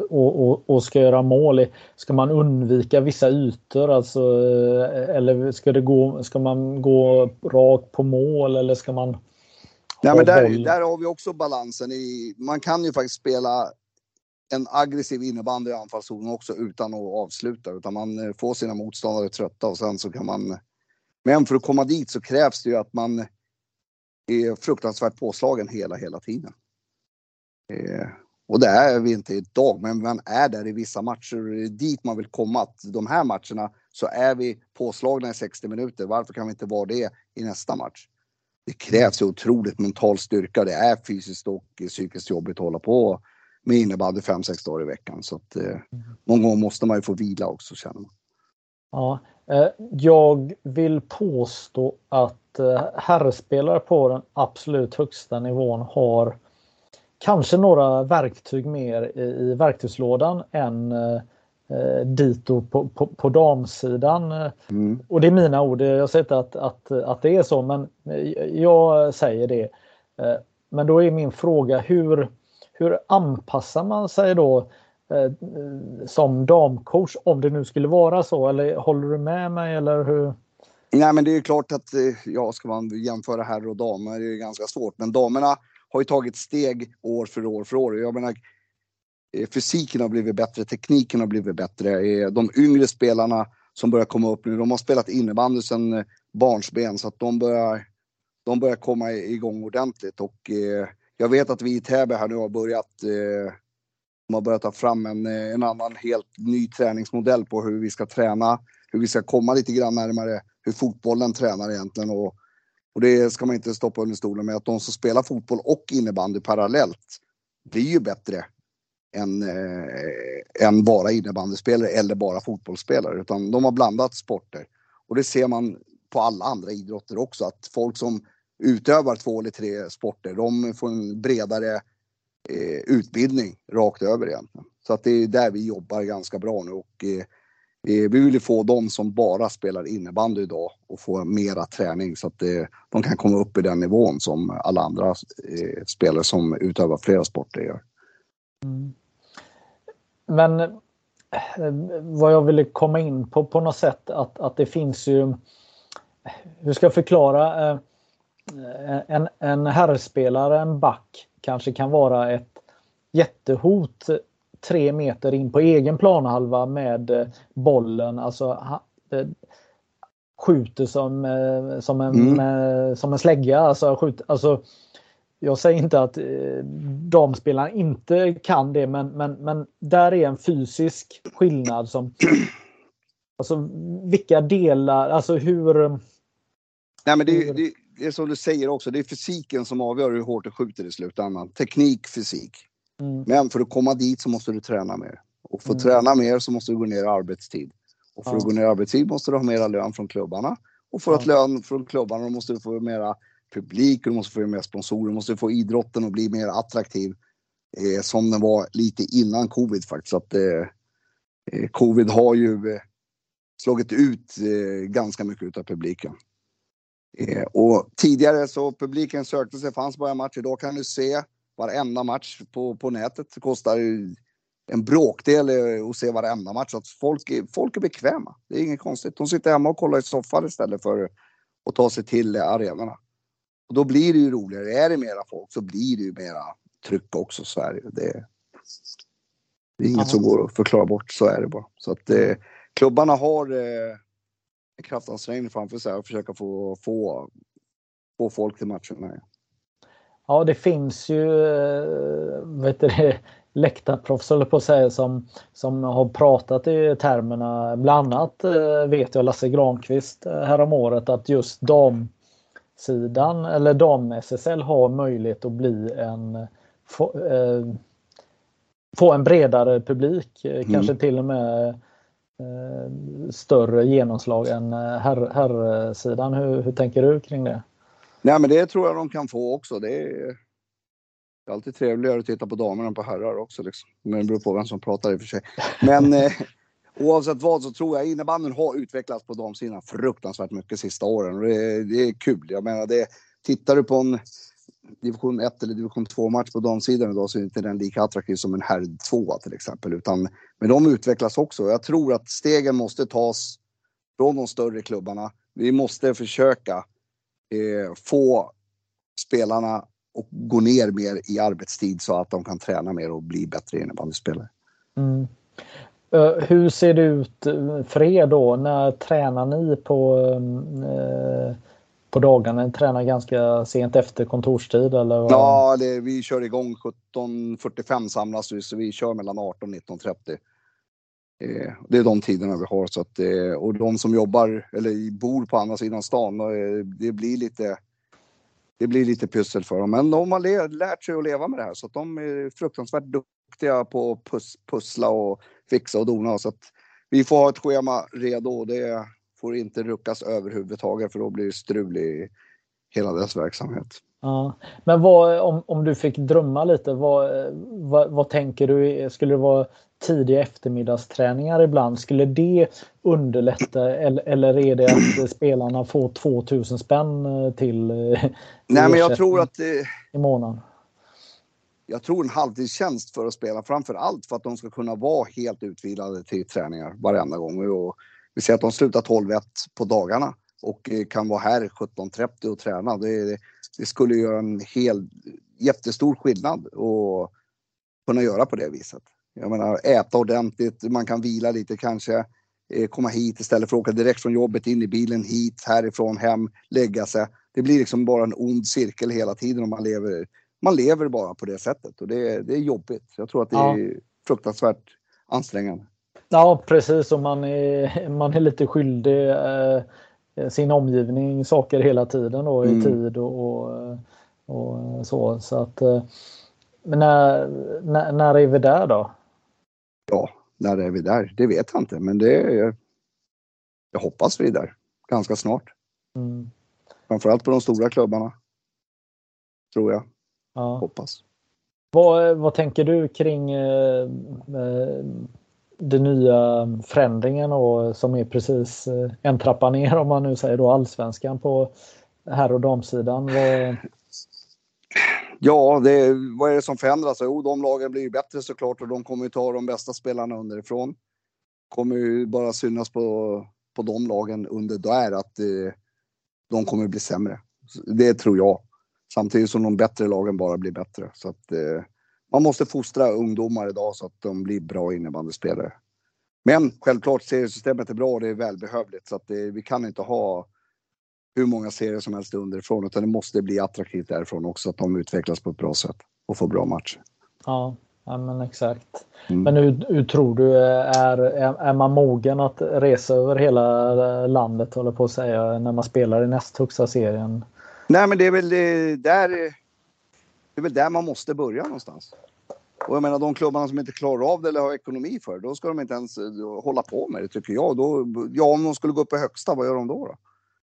och, och, och, ska göra mål, ska man undvika vissa ytor? Alltså, eh, eller ska, det gå, ska man gå rakt på mål eller ska man Nej, men där, där har vi också balansen. I, man kan ju faktiskt spela en aggressiv innebandy i anfallszon också utan att avsluta. Utan man eh, får sina motståndare trötta och sen så kan man... Men för att komma dit så krävs det ju att man är fruktansvärt påslagen hela, hela tiden. Eh, och det är vi inte idag, men man är där i vissa matcher. Det är dit man vill komma. Att de här matcherna så är vi påslagna i 60 minuter. Varför kan vi inte vara det i nästa match? Det krävs ju otroligt mental styrka. Det är fysiskt och psykiskt jobbigt att hålla på med innebandy fem, sex dagar i veckan. Så att eh, någon gång måste man ju få vila också känner man. Ja, eh, jag vill påstå att eh, herrspelare på den absolut högsta nivån har kanske några verktyg mer i, i verktygslådan än eh, eh, dito på, på, på damsidan. Mm. Och det är mina ord, jag säger inte att, att, att det är så men jag säger det. Eh, men då är min fråga hur, hur anpassar man sig då eh, som damcoach om det nu skulle vara så eller håller du med mig eller hur? Nej men det är klart att, eh, ja ska man jämföra herr och damer det är ganska svårt men damerna har ju tagit steg år för år för år. Jag menar, eh, Eh, fysiken har blivit bättre, tekniken har blivit bättre. Eh, de yngre spelarna som börjar komma upp nu, de har spelat innebandy sedan eh, barnsben så att de börjar, de börjar komma igång ordentligt och jag vet att vi i Täby här nu har börjat de har börjat ta fram en, en annan helt ny träningsmodell på hur vi ska träna, hur vi ska komma lite grann närmare hur fotbollen tränar egentligen. Och, och det ska man inte stoppa under stolen med att de som spelar fotboll och innebandy parallellt blir ju bättre än, en eh, bara innebandyspelare eller bara fotbollsspelare. Utan de har blandat sporter. Och det ser man på alla andra idrotter också att folk som utövar två eller tre sporter, de får en bredare eh, utbildning rakt över egentligen. Så att det är där vi jobbar ganska bra nu och eh, eh vi vill få de som bara spelar innebandy idag och få mera träning så att eh, de kan komma upp i den nivån som alla andra eh, spelare som utövar flera sporter gör. Mm. Men eh, vad jag ville komma in på på något sätt att, att det finns ju hur ska jag förklara? En, en herrspelare, en back, kanske kan vara ett jättehot tre meter in på egen planhalva med eh, bollen. Alltså eh, skjuter som, eh, som, en, mm. som en slägga. Alltså, skjut, alltså, jag säger inte att damspelarna inte kan det men, men, men där är en fysisk skillnad som Alltså vilka delar, alltså hur... Nej men det, det, det är som du säger också, det är fysiken som avgör hur hårt du skjuter i slutändan. Teknik, fysik. Mm. Men för att komma dit så måste du träna mer. Och för att mm. träna mer så måste du gå ner i arbetstid. Och för ja. att gå ner i arbetstid måste du ha mera lön från klubbarna. Och för ja. att lön från klubbarna måste du få mera publik, du måste få mer sponsorer, du måste få idrotten att bli mer attraktiv. Eh, som den var lite innan covid faktiskt. Så Att, eh, eh covid har ju eh, slagit ut eh, ganska mycket av publiken. Eh, och tidigare så publiken sökte sig, fanns bara en match. Idag kan du se varenda match på, på nätet. Det kostar en bråkdel eh, att se varenda match. Så att folk, är, folk är bekväma. Det är inget konstigt. De sitter hemma och kollar i soffan istället för att ta sig till arenorna. Och då blir det ju roligare. Är det mera folk så blir det ju mera tryck också i Sverige. Det, det är inget Aha. som går att förklara bort. Så är det bara. Så att eh, klubbarna har eh, en kraftansträngning framför sig att försöka få, få, få folk till matcherna. Ja, det finns ju eh, vet du, läktarproffs på att säga som, som har pratat i termerna. Bland annat eh, vet jag Lasse Granqvist eh, häromåret att just damsidan eller dam-SSL har möjlighet att bli en få, eh, få en bredare publik. Mm. Kanske till och med eh, större genomslag än herr, herrsidan. Hur, hur tänker du kring det? Nej, men det tror jag de kan få också. Det är, det är alltid trevligare att titta på damerna än på herrar också. Liksom. Men det beror på vem som pratar i och för sig. Men eh, oavsett vad så tror jag innebandyn har utvecklats på damsidan fruktansvärt mycket sista åren. Och det, det är kul. Jag menar, det, tittar du på en division 1 eller division 2 match på damsidan idag så är inte den lika attraktiv som en herr 2 till exempel. Utan, men de utvecklas också. Jag tror att stegen måste tas från de större klubbarna. Vi måste försöka eh, få spelarna att gå ner mer i arbetstid så att de kan träna mer och bli bättre innebandyspelare. Mm. Eh, hur ser det ut eh, för er då? När tränar ni på, eh, på dagarna? Ni tränar ganska sent efter kontorstid eller? Vad? Ja, det, vi kör igång 17.45 samlas vi så vi kör mellan 18 och 19.30. Eh, det är de tiderna vi har. Så att, eh, och de som jobbar eller bor på andra sidan stan, eh, det blir lite det blir lite pyssel för dem. Men de har lärt sig att leva med det här så att de är fruktansvärt duktiga på att pus pussla och fixa och dona. Så att vi får ha ett schema redo och det får inte ruckas överhuvudtaget för då blir det strul i hela dess verksamhet. Ja. Men vad, om, om du fick drömma lite, vad, vad, vad tänker du? Skulle det vara tidiga eftermiddagsträningar ibland? Skulle det underlätta eller, eller är det att spelarna får 2000 spänn till, till eh, Nej, men jag tror att det, i månaden? Jag tror en halvtidstjänst för att spela, framför allt för att de ska kunna vara helt utvilade till träningar varenda gång. Och vi ser att de slutar 12-1 på dagarna och eh, kan vara här 17.30 och träna. Det, det skulle göra en hel, jättestor skillnad och kunna göra på det viset. Jag menar äta ordentligt, man kan vila lite kanske, eh, komma hit istället för att åka direkt från jobbet in i bilen hit, härifrån, hem, lägga sig. Det blir liksom bara en ond cirkel hela tiden om man lever, man lever bara på det sättet och det, det är jobbigt. Jag tror att det ja. är fruktansvärt ansträngande. Ja precis och man är, man är lite skyldig eh, sin omgivning saker hela tiden då i mm. tid och, och, och, så. så att, eh, men när, när, när är vi där då? Ja, när är vi där? Det vet jag inte, men det är, jag hoppas vi är där ganska snart. Mm. Framförallt på de stora klubbarna. Tror jag. Ja. Hoppas. Vad, vad tänker du kring eh, eh den nya förändringen och som är precis eh, en trappa ner om man nu säger då allsvenskan på herr och damsidan? Vad... Ja, det, vad är det som förändras? Jo, de lagen blir ju bättre såklart och de kommer ju ta de bästa spelarna underifrån. Kommer ju bara synas på, på de lagen under där att eh, de kommer bli sämre. Det tror jag. Samtidigt som de bättre lagen bara blir bättre. Så att, eh, man måste fostra ungdomar idag så att de blir bra innebandyspelare. Men självklart, seriesystemet är bra och det är välbehövligt så att det, vi kan inte ha hur många serier som helst underifrån utan det måste bli attraktivt därifrån också att de utvecklas på ett bra sätt och får bra matcher. Ja, ja men exakt. Mm. Men hur, hur, tror du, är, är, man mogen att resa över hela landet håller på att säga när man spelar i näst högsta serien? Nej men det är väl det, där det är väl där man måste börja någonstans. Och jag menar de klubbarna som inte klarar av det eller har ekonomi för det, då ska de inte ens eh, hålla på med det tycker jag. Då, ja, om de skulle gå upp i högsta, vad gör de då? då?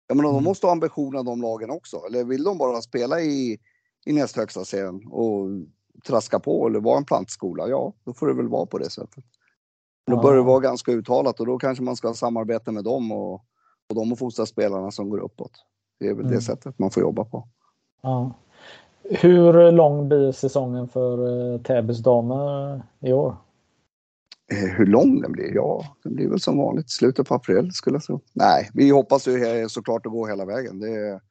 Jag menar, de mm. måste ha ambitioner de lagen också. Eller vill de bara spela i, i näst högsta serien och traska på eller vara en plantskola, ja, då får det väl vara på det sättet. Då bör det vara ganska uttalat och då kanske man ska samarbeta med dem och, och de och fostra spelarna som går uppåt. Det är väl mm. det sättet man får jobba på. Ja. Hur lång blir säsongen för eh, Täbys damer i år? Eh, hur lång den blir? Ja, den blir väl som vanligt slutet på april skulle jag tro. Nej, vi hoppas ju såklart att gå hela vägen. Det är,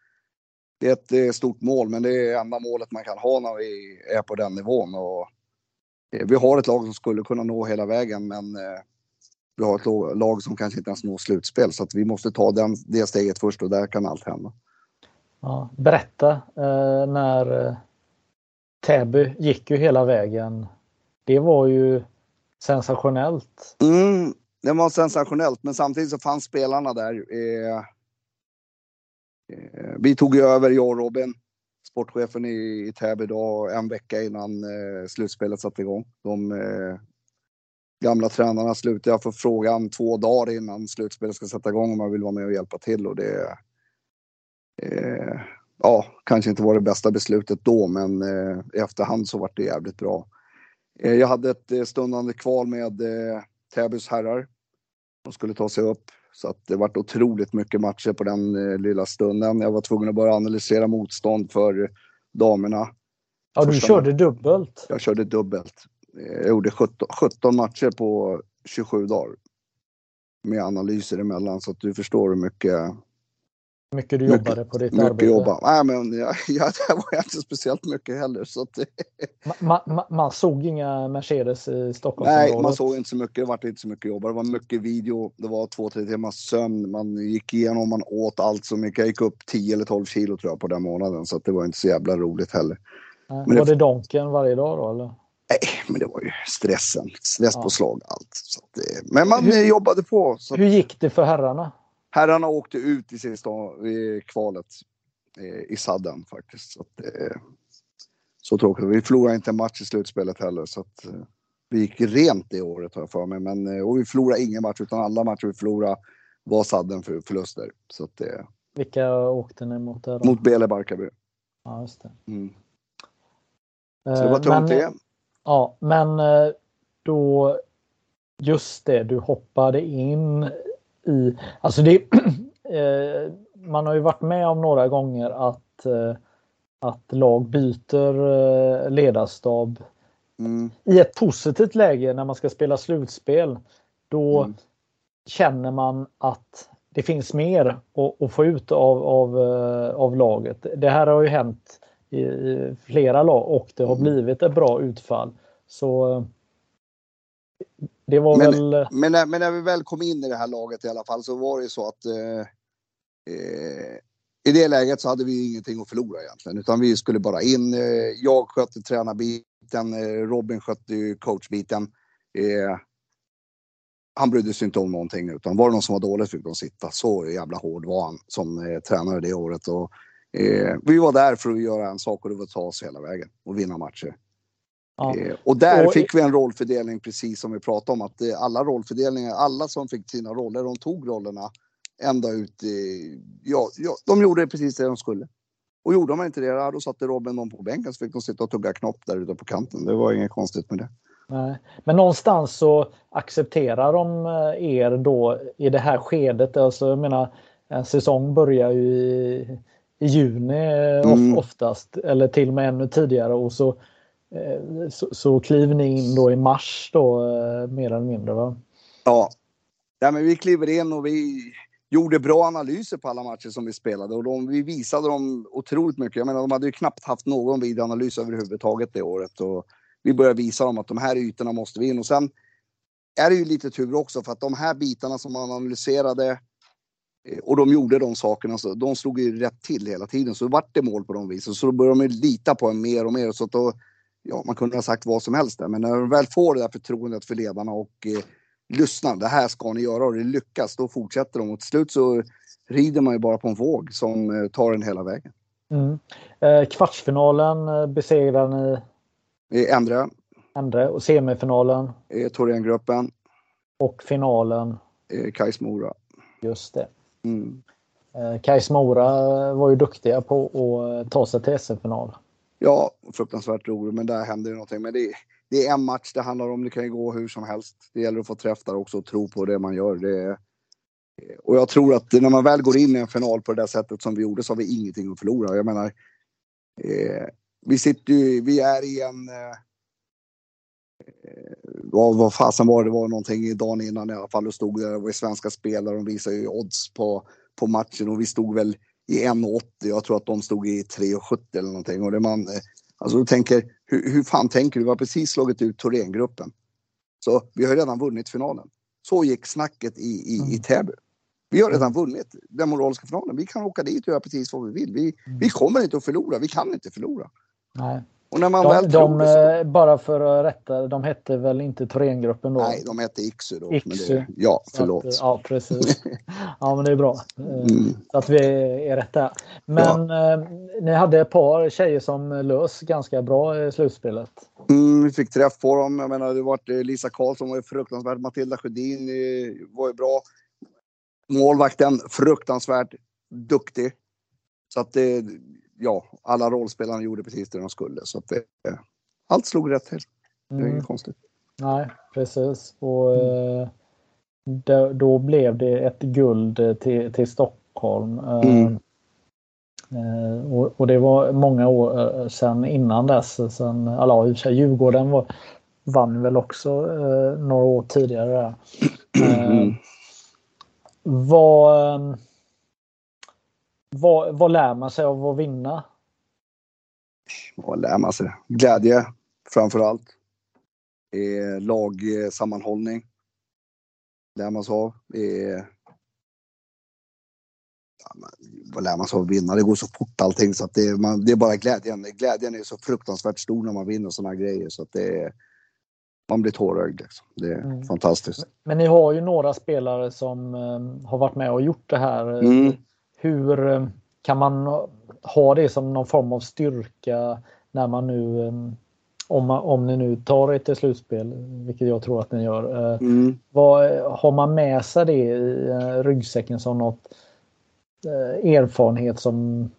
det är ett stort mål, men det är enda målet man kan ha när vi är på den nivån. Och eh, vi har ett lag som skulle kunna nå hela vägen, men vi har ett lag som kanske inte ens når slutspel. Så att vi måste ta den, det steget först och där kan allt hända. Ja, berätta eh, när eh, Täby gick ju hela vägen. Det var ju sensationellt. Mm, det var sensationellt, men samtidigt så fanns spelarna där. Eh, eh, vi tog över, jag och Robin, sportchefen i, i Täby då, en vecka innan eh, slutspelet satte igång. De eh, gamla tränarna slutade. Jag får frågan två dagar innan slutspelet ska sätta igång om man vill vara med och hjälpa till och det eh, ja, kanske inte var det bästa beslutet då, men eh, i efterhand så var det jävligt bra. Eh, jag hade ett eh, stundande kval med eh, Täbys herrar. De skulle ta sig upp. Så att det vart otroligt mycket matcher på den eh, lilla stunden. Jag var tvungen att börja analysera motstånd för damerna. Ja, du Första körde dubbelt. Jag körde dubbelt. Eh, jag gjorde 17, 17 matcher på 27 dagar. Med analyser emellan så att du förstår hur mycket mycket du jobbade på ditt mycket arbete? Jobba. Nej, men jag, jag, det var inte speciellt mycket heller. Så att man, man, man, såg inga Mercedes i Stockholm? Nej, man såg inte så mycket. Det var inte så mycket jobb. Det var mycket video. Det var två, tre timmars sömn. Man gick igenom, man åt allt så mycket. Jag gick upp 10 eller 12 kilo tror jag på den månaden. Så det var inte så jävla roligt heller. Nej, var det, det Donken varje dag då? Eller? Nej, men det var ju stressen. Stresspåslag, ja. allt. Så att, men man hur, jobbade på. Så. Hur gick det för herrarna? Herrarna åkte ut i sista i kvalet i sadden faktiskt. Så, att, så tråkigt. Vi förlorade inte en match i slutspelet heller så att vi gick rent det året har jag för mig. Men, och vi förlorade ingen match utan alla matcher vi förlorade var sadden för förluster. Så att, Vilka åkte ni mot? Där då? Mot Bele Barkarby. Ja, just det. Mm. Så det var tungt det. Ja, men eh, då just det, du hoppade in i, alltså det, eh, man har ju varit med om några gånger att eh, att lag byter ledarstab Mm. i ett positivt läge när man ska spela slutspel. Då Mm. känner man att det finns mer att, att få ut av, av, av laget. Det här har ju hänt i, i flera lag och det har Mm. blivit ett bra utfall. Så eh, det var Men- väl... Men, när, men när vi väl kom in i det här laget i alla fall så var det ju så att eh, eh, i det läget så hade vi ingenting att förlora egentligen utan vi skulle bara in. Eh, jag skötte tränarbiten, eh, Robin skötte coachbiten. Han brydde sig inte om någonting utan var det någon som var dålig fick de sitta. Så jävla hård var han som tränare det året. Och, eh, vi var där för att göra en sak och det var att ta oss hela vägen och vinna matcher. Ja. Eh, Och där Och- fick vi en rollfördelning precis som vi pratade om. Att eh, alla rollfördelningar, alla som fick sina roller, de tog rollerna ända ut. Ja, ja, de gjorde precis det de skulle. Och gjorde de inte det, då satte Robin dem på bänken så fick de sitta och tugga knopp där ute på kanten. Det var inget konstigt med det. Nej. Men någonstans så accepterar de eh, er då i det här skedet. Alltså jag menar, en säsong börjar ju i, i juni eh, Mm. oftast. Eller till och med ännu tidigare. Och så, eh, så, så kliver ni in då i mars då eh, mer eller mindre. Va? Ja. ja, men vi kliver in och vi gjorde bra analyser på alla matcher som vi spelade och de, vi visade dem otroligt mycket. Jag menar, de hade ju knappt haft någon videoanalys överhuvudtaget det året och vi började visa dem att de här ytorna måste vi in och sen är det ju lite tur också för att de här bitarna som man analyserade och de gjorde de sakerna, så de slog ju rätt till hela tiden. Så vart det mål på de visen. Så då började de ju lita på en mer och mer. Så att då, ja, man kunde ha sagt vad som helst där. Men när de väl får det där förtroendet för ledarna och eh, lyssnar, det här ska ni göra och det lyckas, då fortsätter de. Och till slut så rider man ju bara på en våg som eh, tar den hela vägen. Mm. Eh, kvartsfinalen eh, besegrar ni Ändra, Endre och semifinalen eh, Thorengruppen, och finalen. eh, Kais Mora. Just det. Mm. Eh, Kais Mora var ju duktiga på att eh, ta sig till SM-final. Ja, fruktansvärt roligt, men där händer ju någonting. Men det, det är en match det handlar om. Det kan ju gå hur som helst. Det gäller att få träff där också och tro på det man gör. Det, och jag tror att när man väl går in i en final på det där sättet som vi gjorde så har vi ingenting att förlora. Jag menar, eh, vi sitter ju, vi är i en... Eh, vad, vad fasen var det? Det var någonting dagen innan i alla fall. Och stod där, det var svenska spelare, de visade ju odds på, på matchen och vi stod väl i 1,80. Jag tror att de stod i 3,70 eller någonting. Och det man, eh, alltså du tänker, hur, hur fan tänker du? Vi har precis slagit ut Thorengruppen. Så vi har redan vunnit finalen. Så gick snacket i, i, i Täby. Vi har redan vunnit den moraliska finalen. Vi kan åka dit och göra precis vad vi vill. Vi, vi kommer inte att förlora. Vi kan inte förlora. Nej. Och när man De, väl de, det så... eh, bara för att rätta, de hette väl inte Thorengruppen då? Nej, de hette Iksu då. Iksu. Det, ja, förlåt. Att, ja, precis. Ja, men det är bra. Eh, Mm. Så att vi är rätt där. Men eh, ni hade ett par tjejer som lös ganska bra i slutspelet. Mm, vi fick träff på dem. Jag menar, det var eh, Lisa Karlsson var ju fruktansvärt. Matilda Sjödin eh, var ju bra. Målvakten fruktansvärt duktig. Så att det, ja, alla rollspelarna gjorde precis det de skulle. Så att det, allt slog rätt till. Det är Mm. inget konstigt. Nej, precis. Och eh, då, då blev det ett guld eh, till, till Stockholm. Eh, Mm. eh, och, och det var många år eh, sedan innan dess. Sen, alla, sig, Djurgården var, vann väl också eh, några år tidigare. Eh, Mm. vad, eh, vad, vad lär man sig av att vinna? Vad lär man sig? Glädje framför allt. Eh, lagsammanhållning. Lär man sig av. Eh, vad lär man sig av att vinna? Det går så fort allting så att det, man, det är bara glädjen. Glädjen är så fruktansvärt stor när man vinner sådana grejer så att det är, man blir tårögd. Liksom. Det är Mm. fantastiskt. Men ni har ju några spelare som eh, har varit med och gjort det här. Mm. Hur eh, kan man ha det som någon form av styrka när man nu, eh, om, man, om ni nu tar ett till slutspel, vilket jag tror att ni gör. Eh, Mm. vad, har man med sig det i ryggsäcken som något erfarenhet som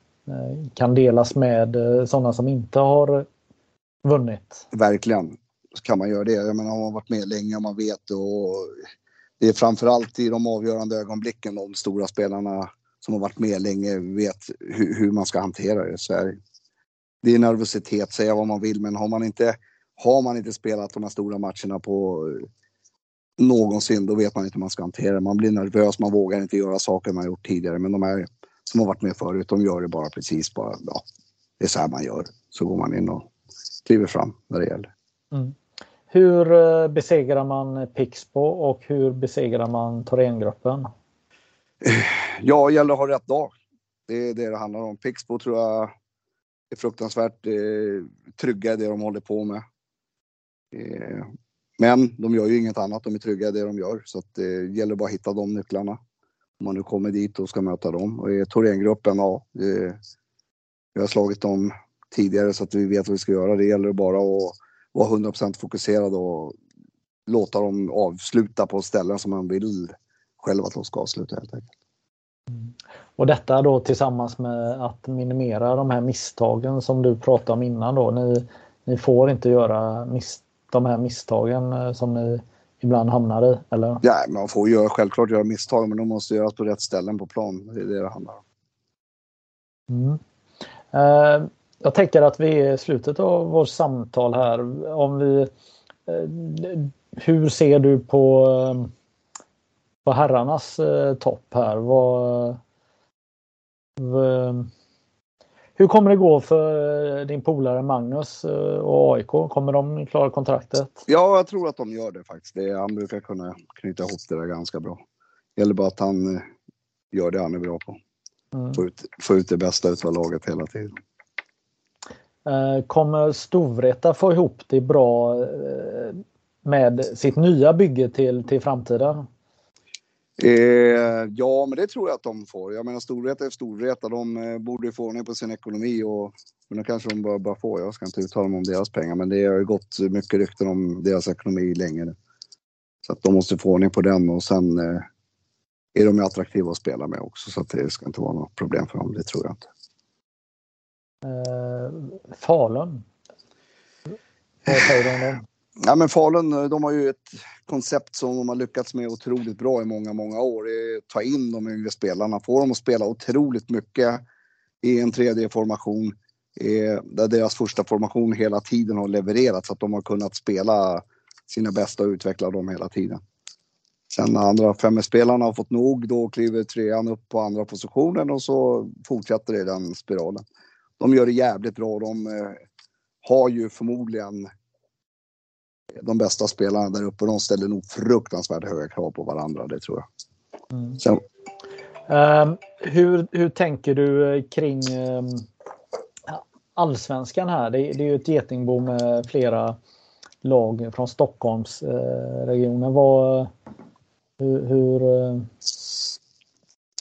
kan delas med sådana som inte har vunnit? Verkligen. Så kan man göra det. Jag menar, har man varit med länge och man vet och det är framförallt i de avgörande ögonblicken de stora spelarna som har varit med länge vet hur, hur man ska hantera det. Så är det. är nervositet, säga vad man vill, men har man inte, har man inte spelat de här stora matcherna på någonsin, då vet man inte hur man ska hantera det. Man blir nervös, man vågar inte göra saker man gjort tidigare. Men de här som har varit med förut, de gör det bara precis bara, ja, det är så här man gör. Så går man in och kliver fram när det gäller. Mm. Hur eh, besegrar man Pixbo och hur besegrar man Thorengruppen? Ja, det gäller att ha rätt dag. Det är det det handlar om. Pixbo tror jag är fruktansvärt eh, trygga i det de håller på med. Eh, men de gör ju inget annat, de är trygga i det de gör. Så att eh, det gäller bara att hitta de nycklarna. Om man nu kommer dit och ska möta dem. Och i Thorengruppen, ja. Eh, vi har slagit dem tidigare så att vi vet vad vi ska göra. Det gäller bara att vara 100% fokuserad och låta dem avsluta på ställen som man vill själv att de ska avsluta helt enkelt. Och detta då tillsammans med att minimera de här misstagen som du pratade om innan då. Ni, ni får inte göra mis de här misstagen eh, som ni ibland hamnar i, eller? Ja, man får göra, självklart göra misstag, men de måste göras på rätt ställen på plan. Det är det det handlar om. Mm. Eh, jag tänker att vi är i slutet av vårt samtal här. Om vi, eh, hur ser du på, eh, på herrarnas eh, topp här? Vad, hur kommer det gå för din polare Magnus och AIK? Kommer de klara kontraktet? Ja, jag tror att de gör det faktiskt. Det, han brukar kunna knyta ihop det där ganska bra. Det gäller bara att han gör det han är bra på. Mm. Få, ut, få ut det bästa av laget hela tiden. Eh, kommer Storvreta få ihop det bra eh, med sitt nya bygge till, till framtiden? Eh, ja, men det tror jag att de får. Jag menar Storvreta är Storvreta. De eh, borde få ordning på sin ekonomi och men kanske de bara, bara får. Jag ska inte uttala mig om deras pengar, men det har ju gått mycket rykten om deras ekonomi länge nu. Så att de måste få ordning på den och sen eh, är de ju attraktiva att spela med också så att det ska inte vara något problem för dem. Det tror jag inte. Eh, Falun? Vad säger du om dem? Ja, men Falun eh, de har ju ett koncept som de har lyckats med otroligt bra i många, många år. Ta in de yngre spelarna, få dem att spela otroligt mycket i en 3D-formation. Eh, där deras första formation hela tiden har levererat så att de har kunnat spela sina bästa och utveckla dem hela tiden. Sen när andra femmespelarna har fått nog, då kliver trean upp på andra positionen och så fortsätter det den spiralen de gör det jävligt bra. De eh, har ju förmodligen de bästa spelarna där uppe. De ställer nog fruktansvärt höga krav på varandra, det tror jag. Mm. Sen... Um, hur, hur tänker du eh, kring um, allsvenskan här? Det, det är ju ett getingbo med flera lag från Stockholmsregionen. Uh, hur, hur uh,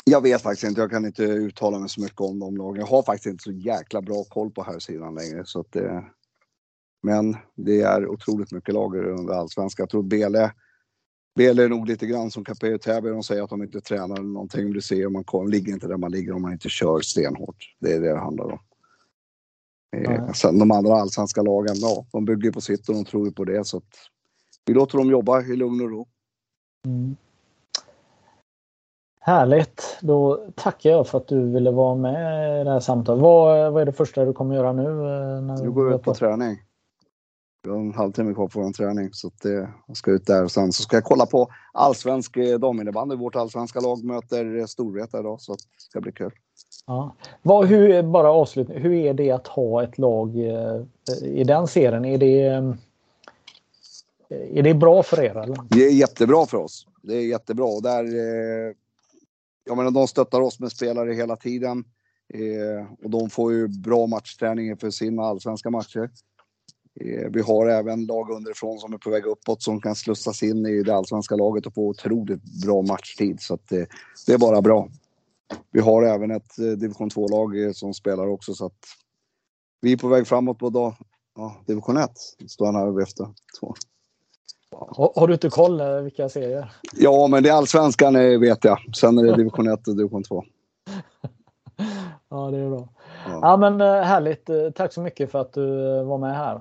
jag vet faktiskt inte. Jag kan inte uttala mig så mycket om de lagen. Jag har faktiskt inte så jäkla bra koll på här sidan längre. Så att det, men det är otroligt mycket lag under allsvenskan. Jag tror Bele, Bele är nog lite grann som Capello Täby. De säger att de inte tränar någonting. Du ser, man kom, ligger inte där man ligger om man inte kör stenhårt. Det är det det handlar om. Mm. Sen de andra allsvenska lagen, ja, de bygger på sitt och de tror på det. Så att vi låter dem jobba i lugn och ro. Mm. Härligt! Då tackar jag för att du ville vara med i det här samtalet. Vad, vad är det första du kommer göra nu? Eh, när nu går ut på träning. Vi har en halvtimme kvar på vår träning så att, eh, jag ska ut där och sen så ska jag kolla på allsvensk eh, daminnebandy. Vårt allsvenska lag möter Storvreta idag så det ska bli kul. Ja. Vad, hur, bara avslutning, hur är det att ha ett lag i den serien? Är det, är det bra för er? Eller? Det är jättebra för oss. Det är jättebra. Och där, jag menar, de stöttar oss med spelare hela tiden. Eh, och de får ju bra matchträning för sina allsvenska matcher. Eh, vi har även lag underifrån som är på väg uppåt som kan slussas in i det allsvenska laget och få otroligt bra matchtid. Så att, eh, det är bara bra. Vi har även ett eh, division 2-lag eh, som spelar också så att vi är på väg framåt på dag, ja, division 1. Står han här och viftar. Har, du inte koll vilka serier? Ja, men det är allsvenskan vet jag. Sen är det division 1 och division 2. ja, det är bra. Ja. ja. men härligt. Tack så mycket för att du var med här.